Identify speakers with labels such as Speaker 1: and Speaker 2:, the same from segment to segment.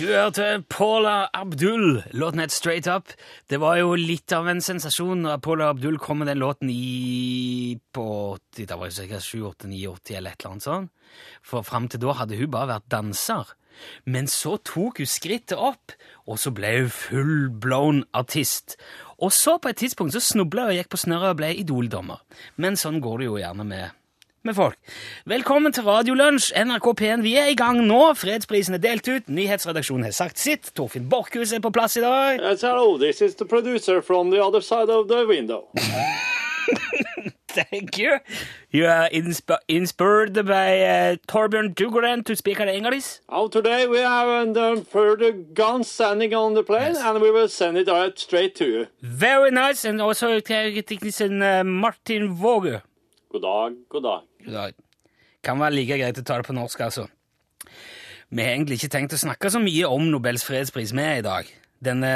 Speaker 1: Du hørte Paula Abdul, låten het Straight Up. Det var jo litt av en sensasjon da Paula Abdul kom med den låten i på 80, da var det sikkert 7, 8, 9, 80 eller et eller annet sånt. For fram til da hadde hun bare vært danser. Men så tok hun skrittet opp, og så ble hun full-blown artist. Og så på et tidspunkt så snubla hun og gikk på snørret og ble idoldommer. Men sånn går det jo gjerne med med folk. Velkommen til Radiolunsj, NRK P1. Vi er i gang nå. Fredsprisen er delt ut. Nyhetsredaksjonen har sagt sitt. Torfinn Borchhus er på plass i dag.
Speaker 2: Yes, hello, this is the producer from the other side of the window.
Speaker 1: Thank you. You are insp inspired by uh, Torbjørn Dugren to speak English.
Speaker 2: Oh, today we have um, further guns standing on the plane,
Speaker 1: Yes.
Speaker 2: and we will send it out straight to you.
Speaker 1: Very nice. And also technician uh, Martin Våge.
Speaker 2: God dag, god dag.
Speaker 1: Ja, Kan være like greit å ta det på norsk, altså. Vi har egentlig ikke tenkt å snakke så mye om Nobels fredspris med i dag. Denne,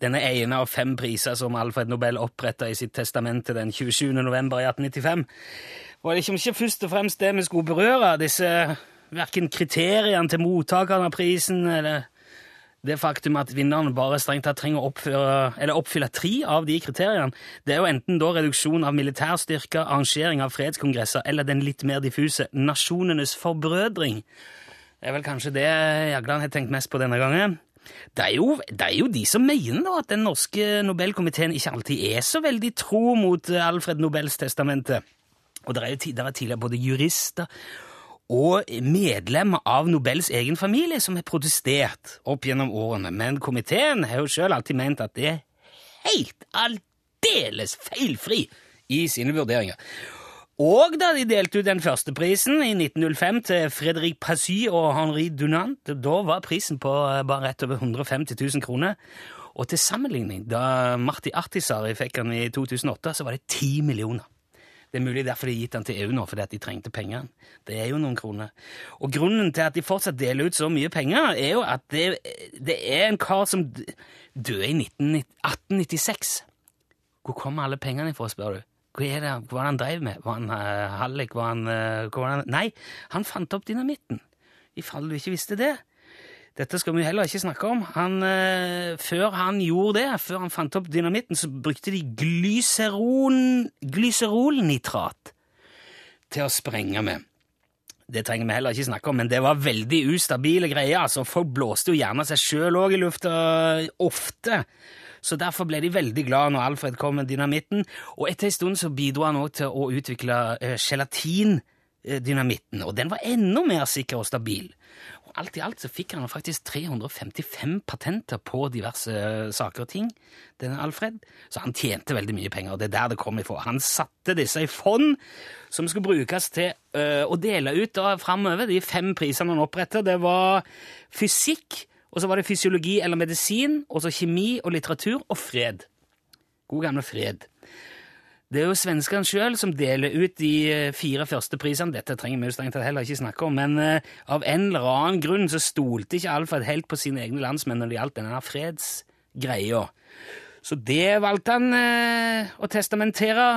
Speaker 1: denne ene av fem priser som Alfred Nobel oppretta i sitt testamente den 27. november i 1895. Var det ikke, ikke først og fremst det vi skulle berøre, disse verken kriteriene til mottakerne av prisen, eller det faktum at vinneren bare strengt tatt trenger å oppføre, oppfylle tre av de kriteriene, det er jo enten da reduksjon av militærstyrker, arrangering av fredskongresser eller den litt mer diffuse nasjonenes forbrødring. Det er vel kanskje det Jagland har tenkt mest på denne gangen. Det er, jo, det er jo de som mener da at den norske Nobelkomiteen ikke alltid er så veldig tro mot Alfred Nobels testamente. Og det er jo er tidligere både jurister og medlemmer av Nobels egen familie som har protestert opp gjennom årene, men komiteen har jo sjøl alltid ment at det er helt aldeles feilfri i sine vurderinger. Og da de delte ut den første prisen i 1905 til Fredrik Passy og Henri Dunant, da var prisen på bare rett over 150 000 kroner. Og til sammenligning, da Marti Artisari fikk den i 2008, så var det 10 millioner. Det er mulig derfor de har gitt den til EU nå, fordi at de trengte pengene. Det er jo noen kroner. Og grunnen til at de fortsatt deler ut så mye penger, er jo at det, det er en kar som døde i 19, 1896. Hvor kommer alle pengene ifra, spør du? Hva er det hva han drev med? Var han uh, hallik? Var han, uh, var han Nei, han fant opp dynamitten. I fall du ikke visste det. Dette skal vi heller ikke snakke om. Han, eh, før han gjorde det, før han fant opp dynamitten, så brukte de glyseron, glyserolnitrat til å sprenge med. Det trenger vi heller ikke snakke om, men det var veldig ustabile greier. altså Folk blåste jo gjerne seg sjøl òg i lufta, ofte. Så derfor ble de veldig glad når Alfred kom med dynamitten. Og etter en stund så bidro han òg til å utvikle eh, gelatindynamitten, og den var enda mer sikker og stabil. Alt i alt så fikk han faktisk 355 patenter på diverse eh, saker og ting, denne Alfred. Så han tjente veldig mye penger, og det er der det kom ifra. Han satte disse i fond som skulle brukes til eh, å dele ut da framover. De fem prisene han oppretta, det var fysikk, og så var det fysiologi eller medisin, og så kjemi og litteratur og fred. God gamle fred. Det er jo svenskene sjøl som deler ut de eh, fire første prisene. Dette trenger vi jo strengt tatt heller ikke snakke om, men eh, av en eller annen grunn så stolte ikke Alfred helt på sine egne landsmenn når det gjaldt denne fredsgreia. Så det valgte han eh, å testamentere.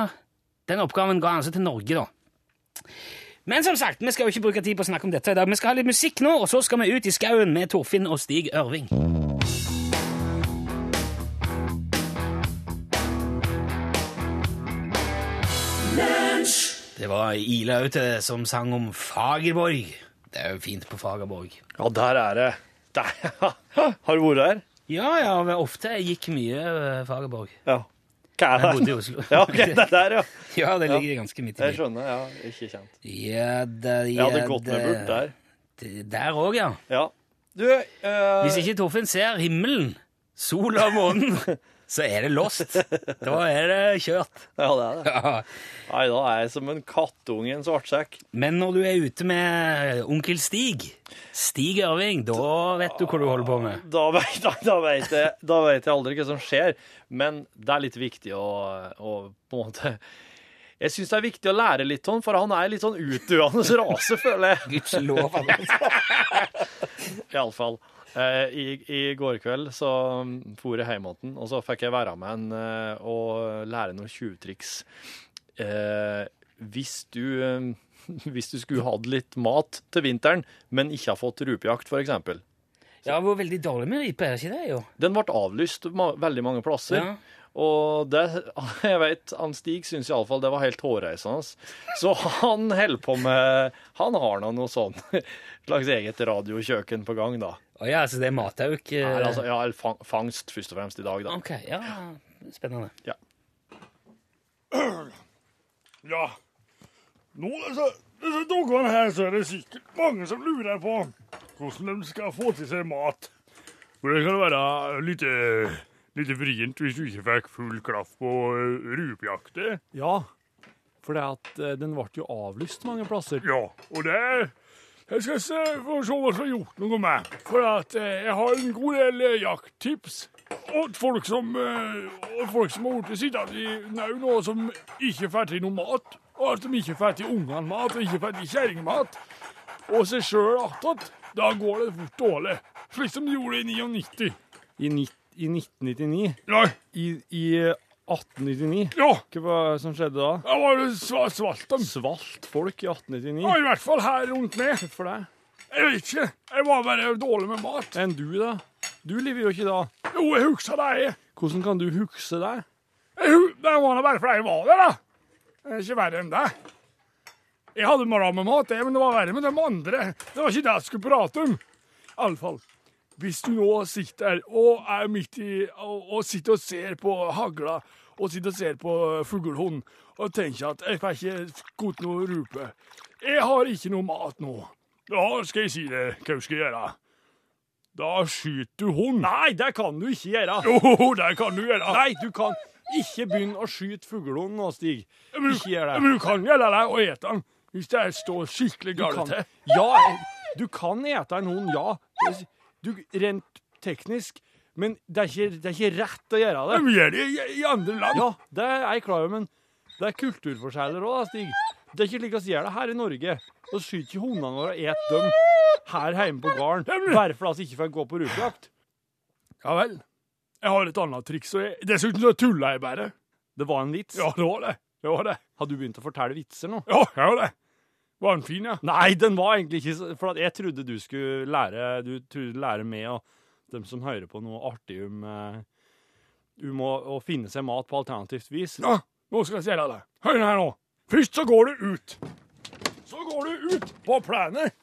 Speaker 1: Den oppgaven ga han altså til Norge, da. Men som sagt, vi skal jo ikke bruke tid på å snakke om dette i dag. Vi skal ha litt musikk nå, og så skal vi ut i skauen med Torfinn og Stig Ørving. Det var Ila Aute som sang om Fagerborg. Det er jo fint på Fagerborg.
Speaker 2: Ja, der er det. Der. Har du vært der?
Speaker 1: Ja, ja, men ofte jeg gikk mye øh, Fagerborg.
Speaker 2: Ja. Hva er det?
Speaker 1: Jeg bodde i? Oslo.
Speaker 2: Ja, ok, det er der, ja.
Speaker 1: Ja, det ligger ganske midt i.
Speaker 2: Jeg
Speaker 1: i.
Speaker 2: skjønner, ja. Ikke kjent.
Speaker 1: Ja, da,
Speaker 2: Jeg hadde gått med burt der.
Speaker 1: det- Der òg, ja.
Speaker 2: Ja. Du, uh...
Speaker 1: Hvis ikke Torfinn ser himmelen, sola og månen, så er det lost. Da er det kjørt.
Speaker 2: Ja, det er det.
Speaker 1: Ja.
Speaker 2: Nei, da er jeg som en kattunge i en svartsekk.
Speaker 1: Men når du er ute med onkel Stig, Stig Ørving, da vet du hva du holder på med.
Speaker 2: Da vet, da, da, vet jeg, da vet jeg aldri hva som skjer. Men det er litt viktig å, å på en måte Jeg syns det er viktig å lære litt sånn, for han er litt sånn utdøende rase, føler jeg.
Speaker 1: Gudskjelov.
Speaker 2: Iallfall. Eh, i, I går kveld så um, for jeg hjem igjen, og så fikk jeg være med en eh, og lære noen tjuvtriks. Eh, hvis du eh, hvis du skulle hatt litt mat til vinteren, men ikke har fått rupejakt, f.eks.
Speaker 1: Ja, det var veldig dårlig med rype, er det ikke det? jo?
Speaker 2: Den ble avlyst veldig mange plasser.
Speaker 1: Ja.
Speaker 2: Og det, jeg vet, han Stig syns iallfall det var helt hårreisende. Så han holder på med Han har nå noe sånn slags eget radiokjøkken på gang, da.
Speaker 1: Å ja, så det er matauk? eh,
Speaker 2: Eller, altså, ja, eller fang, fangst først og fremst i dag, da.
Speaker 1: OK, ja, spennende.
Speaker 3: Ja. Nå, disse, disse dagene her, så er det sikkert mange som lurer på hvordan de skal få til seg mat. For det kan være litt, eh, litt vrient hvis du ikke fikk full klaff på uh.
Speaker 2: Ja, for det at eh, den ble jo avlyst mange plasser.
Speaker 3: Ja, og det jeg skal se, få se hva som har gjort noe med. For at eh, jeg har en god del eh, jakttips. Og folk som, eh, og folk som har blitt sittende i nau nå, som ikke får til noe mat. Og at de ikke får til ungene mat, og ikke får til kjerringmat. Og seg sjøl attåt. Da går det fort dårlig. Slik som de gjorde i 99.
Speaker 2: I, ni, i 1999.
Speaker 3: Nei,
Speaker 2: I, I 1899.
Speaker 3: ja,
Speaker 2: Hva som skjedde da?
Speaker 3: da var det sva- svalt dem.
Speaker 2: Svalt folk i 1899?
Speaker 3: Ja, i hvert fall her rundt meg.
Speaker 2: Hvorfor det?
Speaker 3: Jeg vet ikke. Jeg var bare dårlig med mat.
Speaker 2: Enn du, da? Du lever jo ikke da.
Speaker 3: Jo, jeg husker det.
Speaker 2: Hvordan kan du huske det?
Speaker 3: Jeg Det var nå bare fordi jeg var der, da. Det er ikke verre enn det. Jeg hadde bra med mat, jeg, men det var verre med de andre. Det var ikke det jeg skulle prate om. Iallfall. Hvis du nå sitter og er midt i og, og sitter og ser på hagla og sitter og ser på fuglehund og tenker at jeg får ikke skutt noe rupe Jeg har ikke noe mat nå. Da skal jeg si det hva skal jeg gjøre. Da skyter du hund.
Speaker 2: Nei, det kan du ikke gjøre.
Speaker 3: Jo, det kan du gjøre.
Speaker 2: Nei, du kan ikke begynne å skyte fuglehund nå, Stig.
Speaker 3: Men du,
Speaker 2: Ikke gjør det.
Speaker 3: Men du kan gjøre det og ete den hvis det står skikkelig galt til.
Speaker 2: ja, du kan ete en hund, ja. Du, rent teknisk. Men det er, ikke, det er ikke rett å gjøre det.
Speaker 3: De gjør det i, i andre land.
Speaker 2: Ja, det er jeg klar over, men det er kulturforskjeller òg, Stig. Det er ikke slik vi gjør det her i Norge. Vi skyter ikke hundene våre og et dem her hjemme på gården bare fordi vi ikke får gå på rupejakt.
Speaker 3: Ja vel. Jeg har et annet triks, og jeg, dessuten så tulla jeg bare.
Speaker 2: Det var en vits.
Speaker 3: Ja, det var det. Det var det.
Speaker 2: Har du begynt å fortelle vitser nå?
Speaker 3: Ja, jeg har det. Var den fin, ja?
Speaker 2: Nei, den var egentlig ikke sånn. For jeg trodde du skulle lære Du trodde lære med og dem som hører på, noe artig om, eh, om å, å finne seg mat på alternativt vis.
Speaker 3: Ja, nå skal jeg se deg. Hør her nå. Først så går du ut. Så går du ut på planet.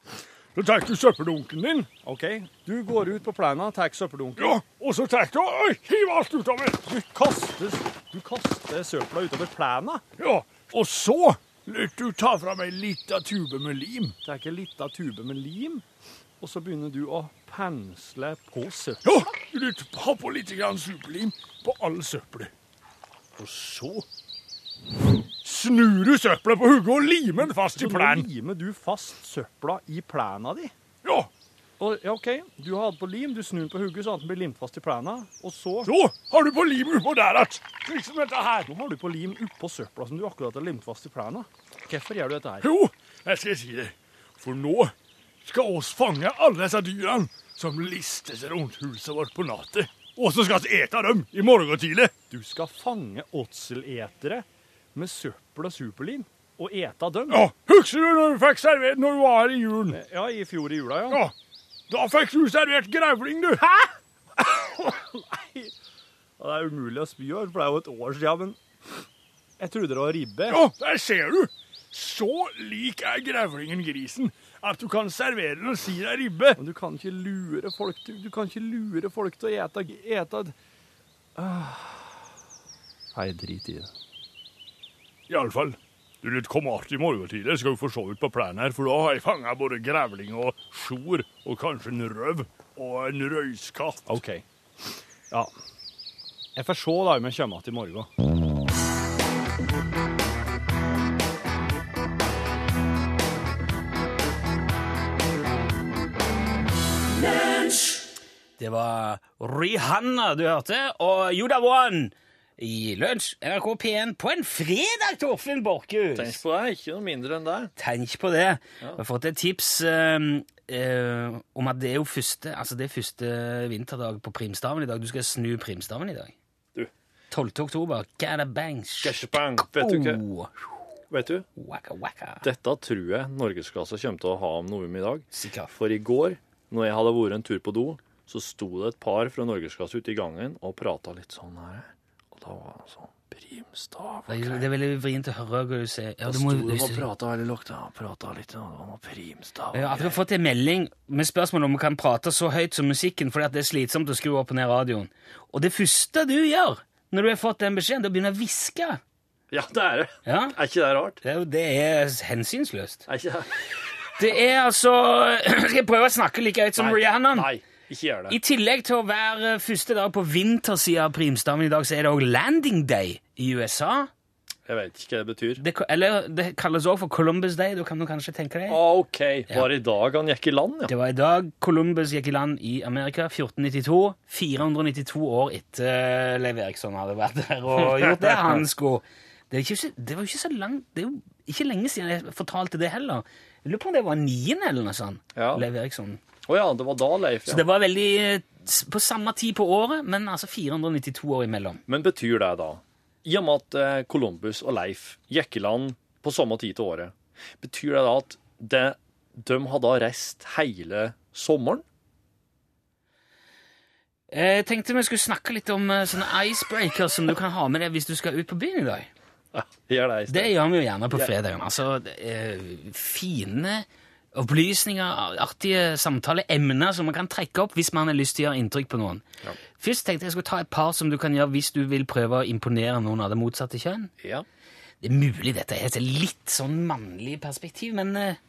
Speaker 3: Så tar du søppeldunken din.
Speaker 2: OK, du går ut på plenen, tar søppeldunken.
Speaker 3: Ja, og så tar du og hiver alt utover.
Speaker 2: Du kaster, du kaster søpla utover plenen.
Speaker 3: Ja, og så lar du ta fram ei lita tube med lim.
Speaker 2: Tar ikke lita tube med lim, og så begynner du å pensle på søpla.
Speaker 3: Ja, du ha på litt superlim på all søppelet. Og så snur du søppelet på hodet og limer den fast i
Speaker 2: Så
Speaker 3: plenen.
Speaker 2: limer du fast søpla i plena di.
Speaker 3: Ja,
Speaker 2: Og, ja, OK, du har hatt på lim, du snur den på hodet at den blir limt fast i plena, og så
Speaker 3: så har du på lim oppå der igjen, Slik som dette her.
Speaker 2: Nå har du på lim oppå søpla som du akkurat har limt fast i plena. Hvorfor gjør du dette her?
Speaker 3: Jo, jeg skal si det. For nå skal oss fange alle disse dyrene som lister seg rundt huset vårt på natta. Og så skal vi ete dem i morgen tidlig.
Speaker 2: Du skal fange åtseletere med søppel og superlim og ete dem.
Speaker 3: Ja, Husker du når du fikk servert når du var her i julen?
Speaker 2: Ja, i fjor i jula, ja.
Speaker 3: Ja, Da fikk du servert grevling, du. Hæ?
Speaker 2: Ja, Det er umulig å spy over, for det er jo et år siden, men jeg trodde det var ribbe.
Speaker 3: Ja, der ser du. Så lik er grevlingen grisen at du kan servere den og si det er ribbe.
Speaker 2: Men du kan ikke lure folk til, du kan ikke lure folk til å ete, ete ah. Nei, drit i det.
Speaker 3: Iallfall. Du litt kom att i morgen tidlig, skal vi få se ut på plenen her, for da har jeg fanga både grevling og sjor, og kanskje en røv og en røyskatt.
Speaker 2: OK. Ja. Jeg får se da om jeg kommer igjen i morgen.
Speaker 1: Det var Rihanna du hørte, og Yoda One i Lunsj, NRK P1, på en fredag, Torfinn Borchhus!
Speaker 2: Tenk på det, ikke noe mindre enn det.
Speaker 1: Tenk på det. Vi har fått et tips eh, eh, om at det er jo første, altså det er første vinterdag på primstaven i dag. Du skal snu primstaven i dag.
Speaker 2: Du.
Speaker 1: 12. oktober. Gada bang.
Speaker 2: Gashapang. Vet du hva?
Speaker 1: Oh.
Speaker 2: vet du,
Speaker 1: Waka, waka.
Speaker 2: dette tror jeg norgesklasse kommer til å ha om noe om i dag.
Speaker 1: Sikkert.
Speaker 2: For i går, når jeg hadde vært en tur på do, så sto det et par fra norgesklasse ute i gangen og prata litt sånn her. Og da var han sånn primstav.
Speaker 1: Det er, det er veldig vrient å høre hva du sier. Ja, du må,
Speaker 2: og
Speaker 1: hvis
Speaker 2: prata veldig lågt. Ja, prata litt, noe primstav.
Speaker 1: Ja, at vi har fått en melding med spørsmål om vi kan prate så høyt som musikken, fordi at det er slitsomt å skru opp og ned radioen. Og det første du gjør når du har fått den beskjeden, det er å begynne å hviske.
Speaker 2: Ja, det er det.
Speaker 1: Ja,
Speaker 2: Er ikke det rart?
Speaker 1: det det er hensynsløst.
Speaker 2: Er ikke det?
Speaker 1: Det er altså Skal jeg prøve å snakke like høyt som Rihanna?
Speaker 2: Nei, ikke gjør det.
Speaker 1: I tillegg til å være første dag på vintersida av primstaven i dag, så er det òg landing day i USA.
Speaker 2: Jeg vet ikke hva det betyr.
Speaker 1: Det, eller det kalles òg for Columbus Day. Du kan du kanskje tenke deg.
Speaker 2: OK. Var det i dag han gikk i land, ja?
Speaker 1: Det var i dag Columbus gikk i land i Amerika, 1492. 492 år etter Leiv Eriksson hadde vært der og gjort det han skulle. Det, ikke, det var ikke så langt Det er jo ikke lenge siden jeg fortalte det heller. Jeg lurer på om det var niende eller noe sånt.
Speaker 2: Ja.
Speaker 1: Leiv Eriksson.
Speaker 2: Å ja, det var da, Leif.
Speaker 1: Så
Speaker 2: Ja.
Speaker 1: det var veldig eh, s- på samme tid på året, men altså 492 år imellom.
Speaker 2: Men betyr det da, i og med at eh, Columbus og Leif gikk i land på samme tid til året, betyr det da at det, de hadde reist hele sommeren?
Speaker 1: Jeg tenkte vi skulle snakke litt om eh, sånne icebreakers som du kan ha med deg hvis du skal ut på byen i dag.
Speaker 2: Ja, gjør det i
Speaker 1: Det
Speaker 2: stedet.
Speaker 1: gjør vi jo gjerne på fredagen. Altså, eh, fine opplysninger, artige samtaleemner som man kan trekke opp hvis man har lyst til å gjøre inntrykk på noen.
Speaker 2: Ja.
Speaker 1: Først tenkte jeg skulle ta et par som du kan gjøre hvis du vil prøve å imponere noen av det motsatte kjønn.
Speaker 2: Ja.
Speaker 1: Det er mulig dette er et litt sånn mannlig perspektiv, men, eh,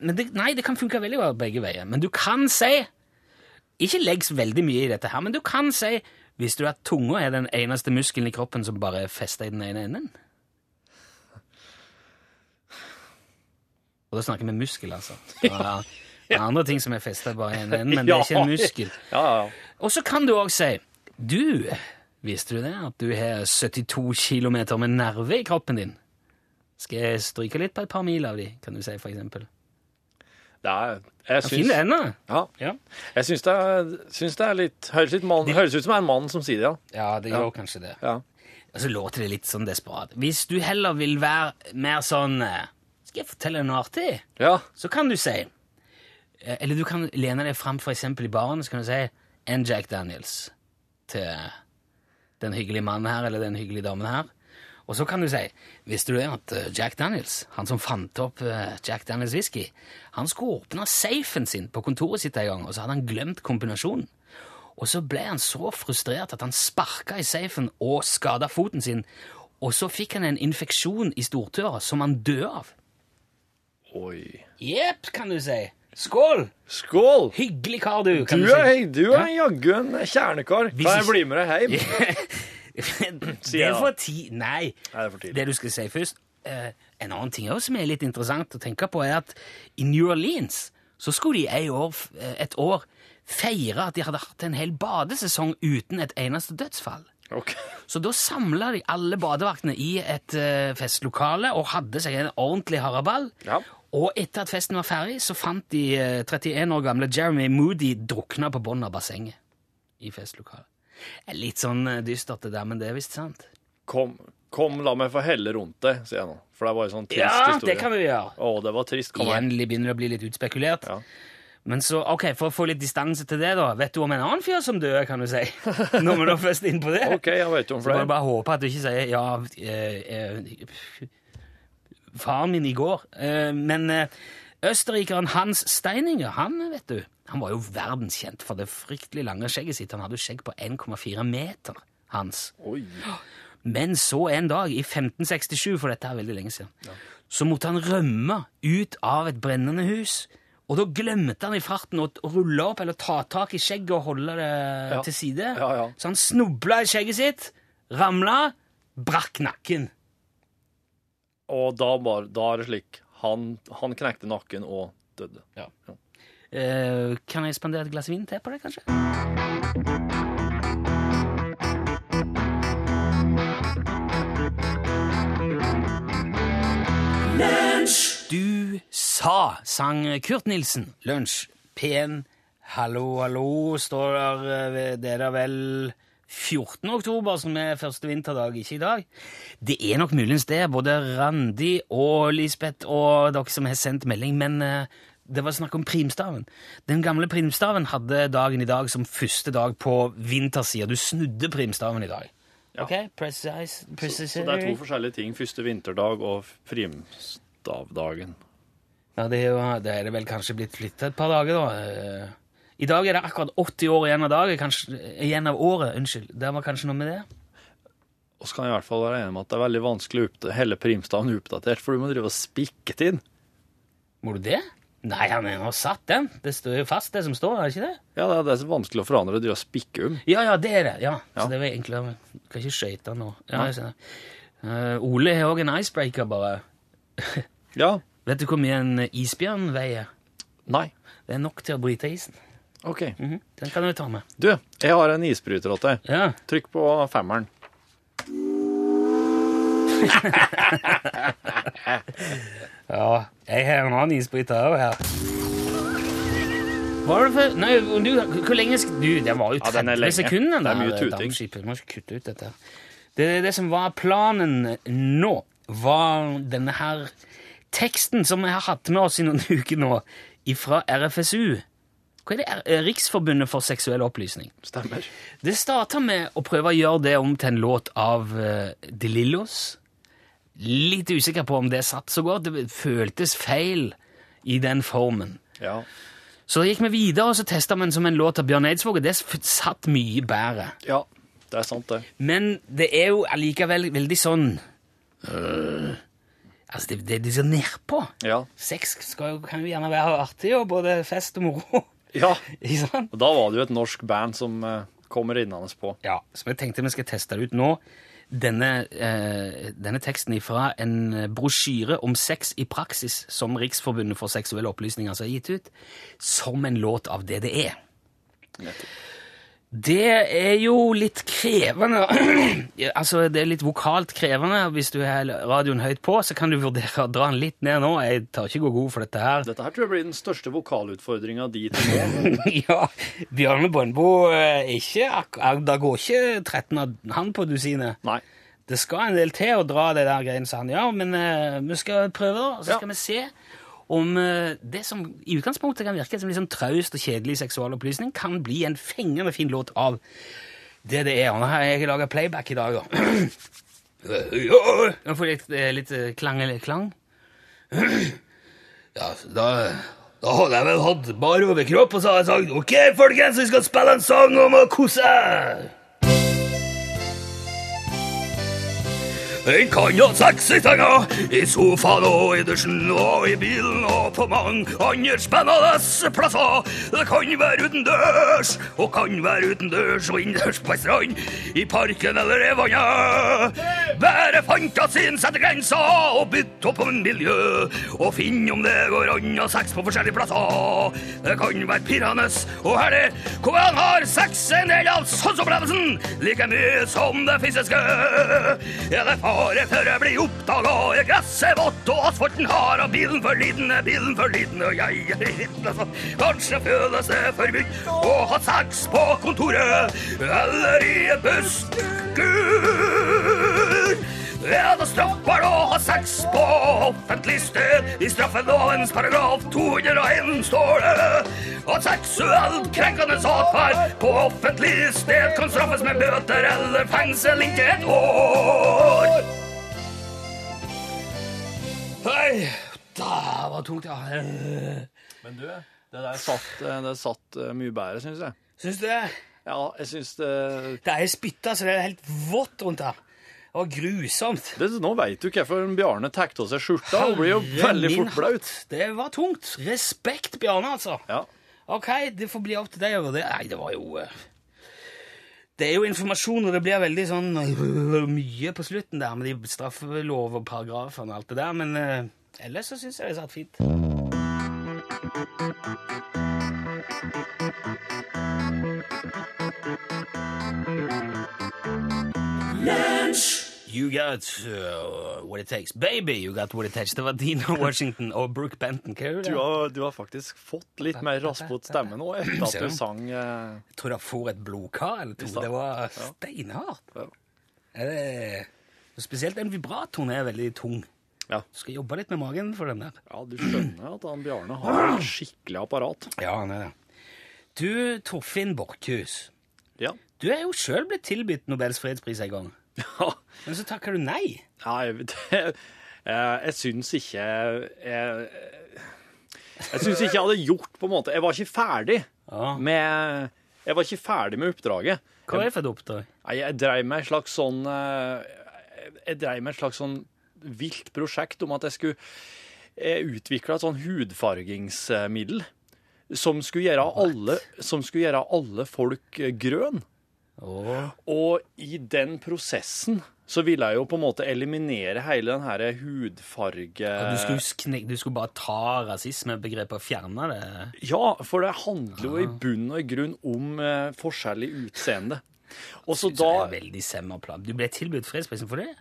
Speaker 1: men det, Nei, det kan funke veldig bra begge veier. Men du kan si Ikke legg så veldig mye i dette her, men du kan si hvis du at tunga er den eneste muskelen i kroppen som bare er festa i den ene enden. Og da snakker vi muskel, altså. Ja, det er andre ting som er festa i en ende, men det er ikke en muskel.
Speaker 2: Ja, ja, ja.
Speaker 1: Og så kan du òg si Du, visste du det? At du har 72 km med nerve i kroppen din? Skal jeg stryke litt på et par mil av de, kan du si, for eksempel?
Speaker 2: Det er, jeg
Speaker 1: Fin
Speaker 2: syns,
Speaker 1: ende.
Speaker 2: ja,
Speaker 1: Ja.
Speaker 2: jeg syns det, syns det er litt høres, litt mann, høres ut som en mann som sier det, ja.
Speaker 1: ja, det gjør kanskje det.
Speaker 2: ja.
Speaker 1: Og så låter det litt sånn desperat. Hvis du heller vil være mer sånn eh, Skal jeg fortelle deg noe artig?
Speaker 2: Ja,
Speaker 1: Så kan du si eh, Eller du kan lene deg fram eksempel i baren, så kan du si en Jack Daniels til den hyggelige mannen her, eller den hyggelige damen her. Og så kan du si, visste du det at eh, Jack Daniels, han som fant opp eh, Jack Daniels whisky, han skulle åpne safen sin på kontoret sitt en gang, og så hadde han glemt kombinasjonen. Og så ble han så frustrert at han sparka i safen og skada foten sin, og så fikk han en infeksjon i stortøra som han døde av.
Speaker 2: oi.
Speaker 1: Jepp, kan du si. Skål!
Speaker 2: Skål!
Speaker 1: Hyggelig kar, du. Kan
Speaker 2: Du
Speaker 1: du,
Speaker 2: er,
Speaker 1: si.
Speaker 2: du er jaggu en kjernekar.
Speaker 1: Hvis
Speaker 2: Kan jeg
Speaker 1: ikke-
Speaker 2: bli med deg hjem?
Speaker 1: det er for tid. Nei.
Speaker 2: Nei, det er for tidlig.
Speaker 1: Det du skal si først eh, En annen ting også som er litt interessant å tenke på, er at i New Orleans så skulle de ei år, eh, et år feire at de hadde hatt en hel badesesong uten et eneste dødsfall.
Speaker 2: Ok.
Speaker 1: Så da samla de alle badevaktene i et eh, festlokale og hadde seg en ordentlig haraball.
Speaker 2: Ja.
Speaker 1: Og etter at festen var ferdig, så fant de eh, 31 år gamle Jeremy Moody drukna på bunnen av bassenget i festlokalet. Litt sånn eh, dystert, det der, men det er visst sant.
Speaker 2: Kom, kom, la meg få helle rundt det, sier jeg nå. For det var en sånn trist
Speaker 1: Ja,
Speaker 2: historie.
Speaker 1: det kan vi gjøre.
Speaker 2: Å, det var trist. Kom.
Speaker 1: Igjen begynner det å bli litt utspekulert.
Speaker 2: Ja.
Speaker 1: Men så, ok, For å få litt distanse til det, da. Vet du om en annen fyr som døde, kan du si? Når vi da først er inne på det.
Speaker 2: OK, jeg vet om
Speaker 1: Så må
Speaker 2: du
Speaker 1: bare håpe at du ikke sier ja eh, eh, Faren min i går. Eh, men eh, østerrikeren Hans Steininger, han vet du, han var jo verdenskjent for det fryktelig lange skjegget sitt. Han hadde jo skjegg på 1,4 meter, Hans.
Speaker 2: Oi.
Speaker 1: Men så en dag, i 1567, for dette er veldig lenge siden, så måtte han rømme ut av et brennende hus. Og da glemte han i farten å rulle opp eller ta tak i skjegget og holde det
Speaker 2: Ja.
Speaker 1: til side.
Speaker 2: Ja, ja.
Speaker 1: Så han snubla i skjegget sitt, ramla, brakk nakken.
Speaker 2: Og da, var, da er det slik han, han knekte nakken og døde.
Speaker 1: Eh, kan jeg spandere et glass vin til på det, kanskje? Du sa, sang Kurt Nilsen. Lunsj. P1. Hallo, hallo, står der. eh, Det er da vel 14. oktober, som er første vinterdag, ikke i dag. Det er nok muligens det, både Randi og Lisbeth og dere som har sendt melding, men eh, det var snakk om primstaven. Den gamle primstaven hadde dagen i dag som første dag på vintersida. Du snudde primstaven i dag.
Speaker 2: Ja.
Speaker 1: Ok, precise,
Speaker 2: Så, så det er to forskjellige ting. Første vinterdag og primstavdagen.
Speaker 1: Ja, det er, jo, det er vel kanskje blitt flyttet et par dager, da. Eh, I dag er det akkurat 80 år igjen av dagen, kanskje, igjen av året. Unnskyld. Det var kanskje noe med det?
Speaker 2: Og så kan jeg i hvert fall være enig med at det er veldig vanskelig å hele primstaven oppdatert, for du må drive og spikke til den.
Speaker 1: Må du det? Nei, han har satt den. Det står jo fast, det som står, er det ikke det?
Speaker 2: Ja, det er, det er så vanskelig å forandre drive og spikke om.
Speaker 1: Ja, ja, det er det. ja.
Speaker 2: Ja.
Speaker 1: Så det var enklere. Kan ikke skøyte nå. Ja, jeg det. Eh, Ole har òg en icebreaker, bare.
Speaker 2: Ja.
Speaker 1: Vet du hvor mye en isbjørn veier?
Speaker 2: Nei.
Speaker 1: Det er nok til å bryte isen.
Speaker 2: OK.
Speaker 1: Mhm, Den kan du ta med.
Speaker 2: Du, jeg har en isbryter til deg.
Speaker 1: Ja.
Speaker 2: Trykk på femmeren.
Speaker 1: Ja, jeg har en annen isbryter òg her. Hva var det for Nei, du, hvor lenge skal du Det var jo
Speaker 2: Ja, den er
Speaker 1: 30
Speaker 2: ja,
Speaker 1: sekunder.
Speaker 2: Det er mye tuting.
Speaker 1: må ikke kutte ut dette. Det, det som var planen nå, var denne her teksten som vi har hatt med oss i noen uker nå, fra RFSU. Hva er det? Riksforbundet for seksuell opplysning.
Speaker 2: Stemmer.
Speaker 1: Det starta med å prøve å gjøre det om til en låt av uh, De Lillos. Litt usikker på om det satt så godt. Det føltes feil i den formen.
Speaker 2: Ja.
Speaker 1: Så gikk vi videre og så testa vi den som en låt av Bjørn Eidsvåg, og det satt mye bedre.
Speaker 2: ja. Det er sant, det.
Speaker 1: Men det er jo allikevel veldig sånn øh, Altså, det, det de ser nedpå.
Speaker 2: Ja.
Speaker 1: Sex skal jo, kan jo gjerne være artig, og både fest og moro.
Speaker 2: Ja. Og da var det jo et norsk band som eh, kommer innende på.
Speaker 1: Ja, så jeg tenkte vi skal teste det ut nå. Denne, eh, denne teksten fra en brosjyre om sex i praksis som Riksforbundet for seksuelle opplysninger har gitt ut, som en låt av DDE. Det er jo litt krevende Altså, det er litt vokalt krevende. Hvis du har radioen høyt på, så kan du vurdere å dra den litt ned nå. Jeg tar ikke gå god for dette her.
Speaker 2: Dette her tror jeg blir den største vokalutfordringa di til nå.
Speaker 1: ja, Bjørne Brøndbo ak- Det går ikke 13 av han på dusinet.
Speaker 2: Nei.
Speaker 1: Det skal en del til å dra det der greiene som han gjør, men uh, vi skal prøve, da. Så
Speaker 2: Ja.
Speaker 1: skal vi se om eh, det som i utgangspunktet kan virke som litt sånn traust og kjedelig seksualopplysning, kan bli en fengende fin låt av det det er. Og nå har jeg laga playback i dag, da. Nå får jeg litt, eh, litt eh, klang eller klang. Ja, da da hadde jeg vel hatt bar overkropp, og så hadde jeg sagt OK, folkens, vi skal spille en sang om å kose. En kan ha seks i senga, i sofaen og i dusjen og i bilen og på mange andre spennende plasser. Det kan være utendørs, og kan være utendørs og innendørs på ei strand, i parken eller i vannet. Bare fantasien setter grenser, og bytter opp om miljø, og finn om det går an å sex på forskjellige plasser. Det kan være pirrende og herlig, hvor han har sex en del av sanseopplevelsen, like mye som det fysiske. Ja, det fare før jeg bli oppdaga, er gresset vått og asfalten hard, og bilen for liten, er bilen for liten, og jeg er liten, altså. Kanskje føles det forbudt å ha sex på kontoret, eller i en buss. Gud! Er det å ha sex på offentlig sted? I straffelovens paragraf 201 står det at seksuelt krenkende atferd på offentlig sted kan straffes med bøter eller fengsel inntil et år. Hei, det var tungt, ja.
Speaker 2: Men du, det der satt, eh, det satt eh, mye bedre, syns jeg.
Speaker 1: Syns du det?
Speaker 2: Ja, jeg syns det,
Speaker 1: Det er spytta, så det er helt vått rundt her. Det var grusomt.
Speaker 2: det Nå veit du hvorfor Bjarne tar av seg skjorta. Hun blir jo veldig fort blaut.
Speaker 1: Det var tungt. Respekt, Bjarne, altså.
Speaker 2: Ja.
Speaker 1: Ok, det får bli opp til deg å vurdere. Nei, det var jo eh, Det er jo informasjon, og det blir veldig sånn mye på slutten der med de straffelov og paragrafene og alt det der, men uh, ellers så syns jeg det satt fint. You got uh, what it takes. Baby, you got what it takes. Det var Dino Washington og Brooke Benton. Hva er det?
Speaker 2: Du har, du har faktisk fått litt mer raspete stemme nå etter at du
Speaker 1: du?
Speaker 2: sang uh...
Speaker 1: Jeg tror jeg får et blodkar eller to. Det var steinhardt.
Speaker 2: Ja.
Speaker 1: Det... Spesielt en vibratoren er veldig tung.
Speaker 2: Ja.
Speaker 1: Du skal jobbe litt med magen for den der.
Speaker 2: Ja, du skjønner at han Bjarne har et skikkelig apparat.
Speaker 1: Ja, han er det. Du, Torfinn Borchhus.
Speaker 2: Ja.
Speaker 1: Du er jo sjøl blitt tilbudt Nobels fredspris en gang.
Speaker 2: Ja,
Speaker 1: Men så takker du nei.
Speaker 2: ja jeg, vet- jeg, jeg syns ikke Jeg, jeg syns ikke jeg hadde gjort på en måte Jeg var ikke ferdig
Speaker 1: Ja.
Speaker 2: med Jeg var ikke ferdig med oppdraget.
Speaker 1: Hva er det for et oppdrag?
Speaker 2: Jeg, jeg dreiv med et slags sånn eh, Jeg dreiv med et slags sånn vilt prosjekt om at jeg skulle eh, utvikle et sånn hudfargingsmiddel som skulle gjøre alle, som skulle gjøre alle folk eh, grønn.
Speaker 1: Åh.
Speaker 2: Og i den prosessen så ville jeg jo på en måte eliminere hele den her hudfarge...
Speaker 1: Du skulle, du skulle bare ta rasismebegrepet og fjerne det?
Speaker 2: Ja, for det handler jo i bunn og i grunn om eh, i utseende. Og så da
Speaker 1: det er veldig semmeplan. Du ble tilbudt fredsprisen for det?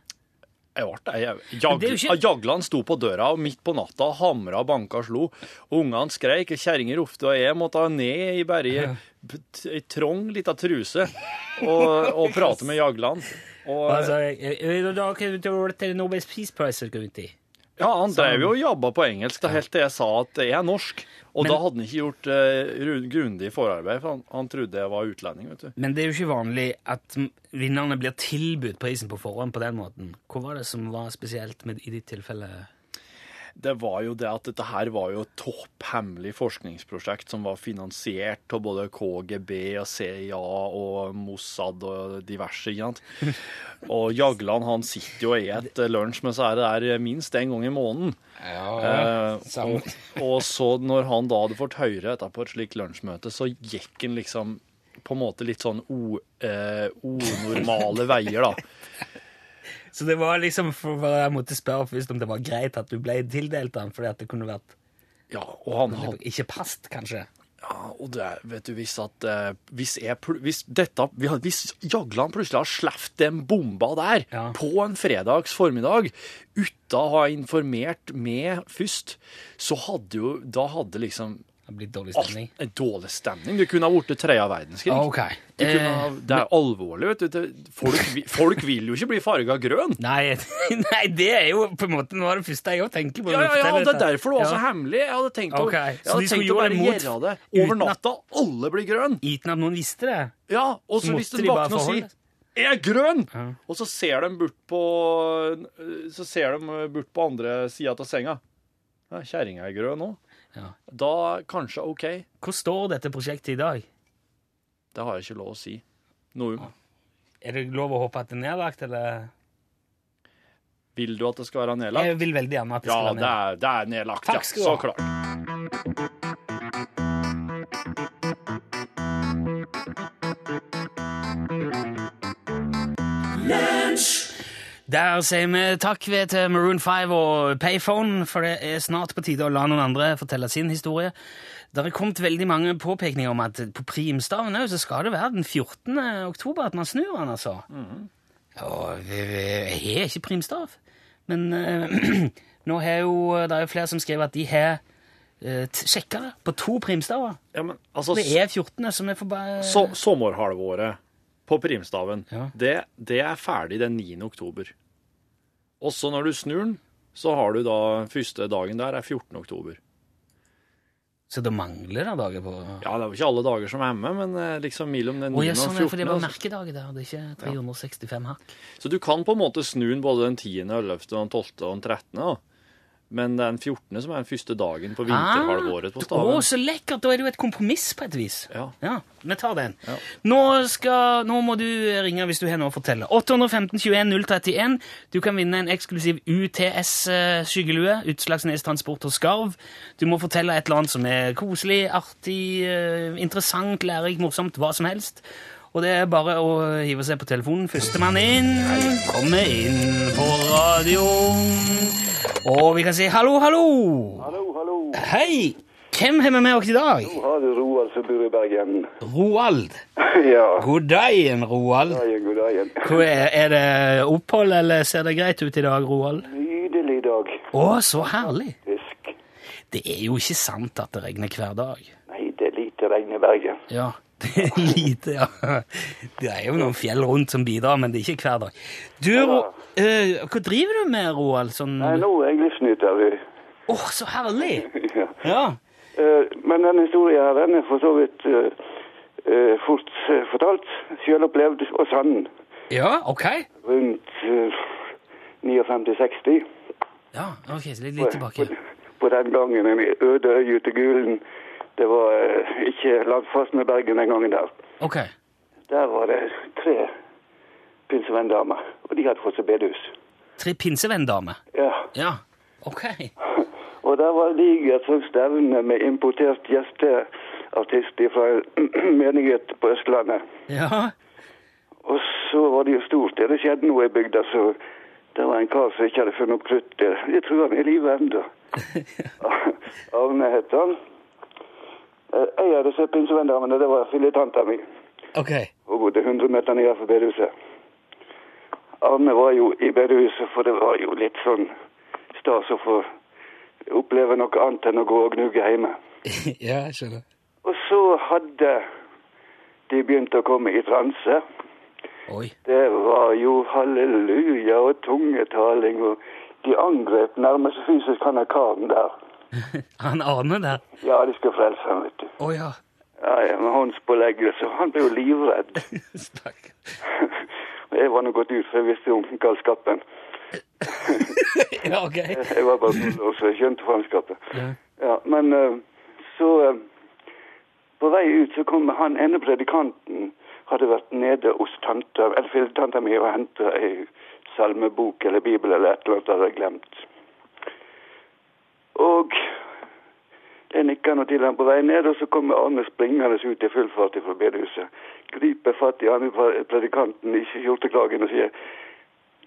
Speaker 2: Jag,
Speaker 1: er ikke-
Speaker 2: Jagland sto på døra og midt på natta hamra, banka slo. Ungene skreik, kjerringer ropte, og jeg måtte ned i bare ei trang lita truse og, og prate med Jagland. Og,
Speaker 1: Altså,
Speaker 2: ja, han drev jo og jabba på engelsk da, helt til jeg sa at jeg er norsk. Og
Speaker 1: Men-
Speaker 2: da hadde han ikke gjort eh, grundig forarbeid, for han, han trodde jeg var utlending. vet du.
Speaker 1: Men det er jo ikke vanlig at vinnerne blir tilbudt prisen på forhånd på den måten. Hva var det som var spesielt med, i ditt tilfelle?
Speaker 2: Det var jo det at dette her var jo et topphemmelig forskningsprosjekt som var finansiert av både KGB og CIA og Mossad og diverse. ikke sant? Og Jagland han sitter jo i et lunsj med seg der minst en gang i måneden. Eh,
Speaker 1: samme.
Speaker 2: og, og så når han da hadde fått høre dette på et slikt lunsjmøte, så gikk han liksom på en måte litt sånn o, eh, onormale veier, da.
Speaker 1: Så det var liksom for for jeg måtte spørre først om det var greit at du ble tildelt den, fordi at det kunne vært
Speaker 2: Ja, og han hadde
Speaker 1: ikke past, kanskje.
Speaker 2: Ja, og det, vet du, hvis at eh, hvis, jeg, hvis dette Hvis Jagland plutselig har sluppet den bomba der
Speaker 1: Ja.
Speaker 2: på en fredags formiddag uten å ha informert meg først, så hadde jo Da hadde liksom
Speaker 1: Det blitt dårlig
Speaker 2: alt
Speaker 1: stemning.
Speaker 2: en dårlig stemning. Det kunne ha blitt tredje verdenskrig.
Speaker 1: Okay.
Speaker 2: Det, kunne
Speaker 1: Eh,
Speaker 2: ha, det er alvorlig, vet du. Folk, folk vil jo ikke bli farga grønn.
Speaker 1: Nei, nei, det er jo på en måte noe av det første jeg òg tenker på.
Speaker 2: Ja, ja, ja, det er derfor det var så
Speaker 1: Ja.
Speaker 2: hemmelig. Jeg hadde tenkt å, jeg hadde tenkt å bare gjøre det over natta. Alle blir grønn.
Speaker 1: Uten at noen visste det.
Speaker 2: Ja, og så hvis
Speaker 1: du
Speaker 2: våkner og sier 'Jeg er grønn',
Speaker 1: Ja.
Speaker 2: og så ser de bort på Så ser de bort på andre sida av senga. Ja, Kjerringa er grønn òg.
Speaker 1: Ja.
Speaker 2: Da kanskje OK.
Speaker 1: Hvor står dette prosjektet i dag?
Speaker 2: Det har jeg ikke lov å si. Noe.
Speaker 1: Er det lov å håpe at det er nedlagt, eller?
Speaker 2: Vil du at det skal være nedlagt?
Speaker 1: Jeg vil veldig gjerne at det
Speaker 2: Ja,
Speaker 1: skal
Speaker 2: det
Speaker 1: være nedlagt.
Speaker 2: det er nedlagt.
Speaker 1: Takk
Speaker 2: ja, så klart.
Speaker 1: Der sier vi takk ved til Maroon 5 og Payphone, for det er snart på tide å la noen andre fortelle sin historie. Det har kommet veldig mange påpekninger om at på primstaven også, så skal det være den 14. oktober at man snur den, altså. Og vi- vi- jeg har ikke primstav, men eh, nå har jo, det er jo flere som skriver at de har uh, sjekka det på to primstaver.
Speaker 2: Ja, men altså,
Speaker 1: Det er 14., så vi får bare
Speaker 2: sommerhalvåret på primstaven,
Speaker 1: Ja.
Speaker 2: det, det er ferdig den 9. oktober. Også når du snur den, så har du da første dagen der er 14. oktober.
Speaker 1: Så det mangler da dager på
Speaker 2: Ja, det er jo ikke alle dager som er med, men eh, liksom mellom den 9.
Speaker 1: Oh, ja, sånn, og
Speaker 2: 14.
Speaker 1: for det var
Speaker 2: altså.
Speaker 1: merkedager der. Det er ikke 365 hakk.
Speaker 2: Så du kan på en måte snu den både den 10., 11., den 12. og den 13., da. Men det er den 14. som er den første dagen på vinterhalvåret på
Speaker 1: Å,
Speaker 2: staven.
Speaker 1: så lekkert! Da er det jo et kompromiss på et vis.
Speaker 2: Ja.
Speaker 1: vi tar den.
Speaker 2: Ja.
Speaker 1: Nå, skal, nå må du ringe hvis du har noe å fortelle. 815 21 031. Du kan vinne en eksklusiv UTS-skyggelue. Utslagsnes Transport og Skarv. Du må fortelle et eller annet som er koselig, artig, eh, interessant, lærerikt, morsomt, hva som helst. Og det er bare å hive seg på telefonen. Førstemann inn kommer inn på radioen. Og vi kan si hallo, hallo.
Speaker 4: Hallo, hallo.
Speaker 1: Hei! Hvem har vi med oss i dag?
Speaker 4: Nå har du Roald som bor i Bergen.
Speaker 1: Roald.
Speaker 4: ja.
Speaker 1: God dagen, Roald.
Speaker 4: Dagen, god dagen.
Speaker 1: Hvor er, er det opphold, eller ser det greit ut i dag, Roald?
Speaker 4: Nydelig dag.
Speaker 1: Å, så herlig.
Speaker 4: Fisk.
Speaker 1: Det er jo ikke sant at det regner hver dag.
Speaker 4: Nei, det er lite regn i Bergen.
Speaker 1: Ja, det er lite, ja. Det er jo noen fjell rundt som bidrar, men det er ikke hver dag. Du, Ro eh, hva driver du med, Roald? Sånn
Speaker 4: Nei, nå er jeg livsnyter.
Speaker 1: Å, så herlig!
Speaker 4: ja.
Speaker 1: Ja.
Speaker 4: Eh, Men den historien her, den er for så vidt eh, eh, fort fortalt Selv opplevd og sann.
Speaker 1: Ja, ok.
Speaker 4: Rundt uh, 59-60.
Speaker 1: Ja, ok, så litt, litt tilbake.
Speaker 4: På, på den gangen en øde øy ute i Gulen. Det var eh, ikke landfast med Bergen den gangen der.
Speaker 1: Ok.
Speaker 4: Der var det tre pinsevenndamer, og de hadde fått seg bedehus.
Speaker 1: Tre pinsevenndame.
Speaker 4: Ja.
Speaker 1: Ja, ok.
Speaker 4: Og der var digert sånn stevne med importert gjesteartist fra en menighet på Østlandet.
Speaker 1: Ja,
Speaker 4: Og så var det jo stort. Det skjedde noe i bygda, så det var en kar som ikke hadde funnet opp kruttet. Jeg tror han er i live ennå. Arne het han. Eh, En av disse pinsevennene, det var filletanta mi.
Speaker 1: ok.
Speaker 4: Hun bodde 100 meter nede fra bedehuset. Arne var jo i bedehuset, for det var jo litt sånn stas å få oppleve noe annet enn å gå og gnugge hjemme.
Speaker 1: ja, jeg skjønner.
Speaker 4: Og så hadde de begynt å komme i transe.
Speaker 1: Oi.
Speaker 4: Det var jo halleluja og tungetaling, og de angrep nærmest fysisk han karen der.
Speaker 1: Han Arne der.
Speaker 4: Ja, de skal frelse ham, vet du.
Speaker 1: Oh, ja.
Speaker 4: Ja, ja, med håndspåleggelse. Han ble jo livredd.
Speaker 1: Stakkar.
Speaker 4: Jeg var nå gått ut, for jeg visste om galskapen.
Speaker 1: ja, ok.
Speaker 4: Jeg var bare og så jeg skjønte faenskapet.
Speaker 1: Ja.
Speaker 4: Ja, men eh, så eh, På vei ut så kom han ene predikanten hadde vært nede hos tanta, eller tanta mi og henta ei salmebok eller bibel eller et eller annet hadde jeg glemt. Og jeg nikker nå til han på vei ned, og så kommer Arne springende ut i full fart fra bedehuset. Griper fatt i han predikanten i skjorteklagen og sier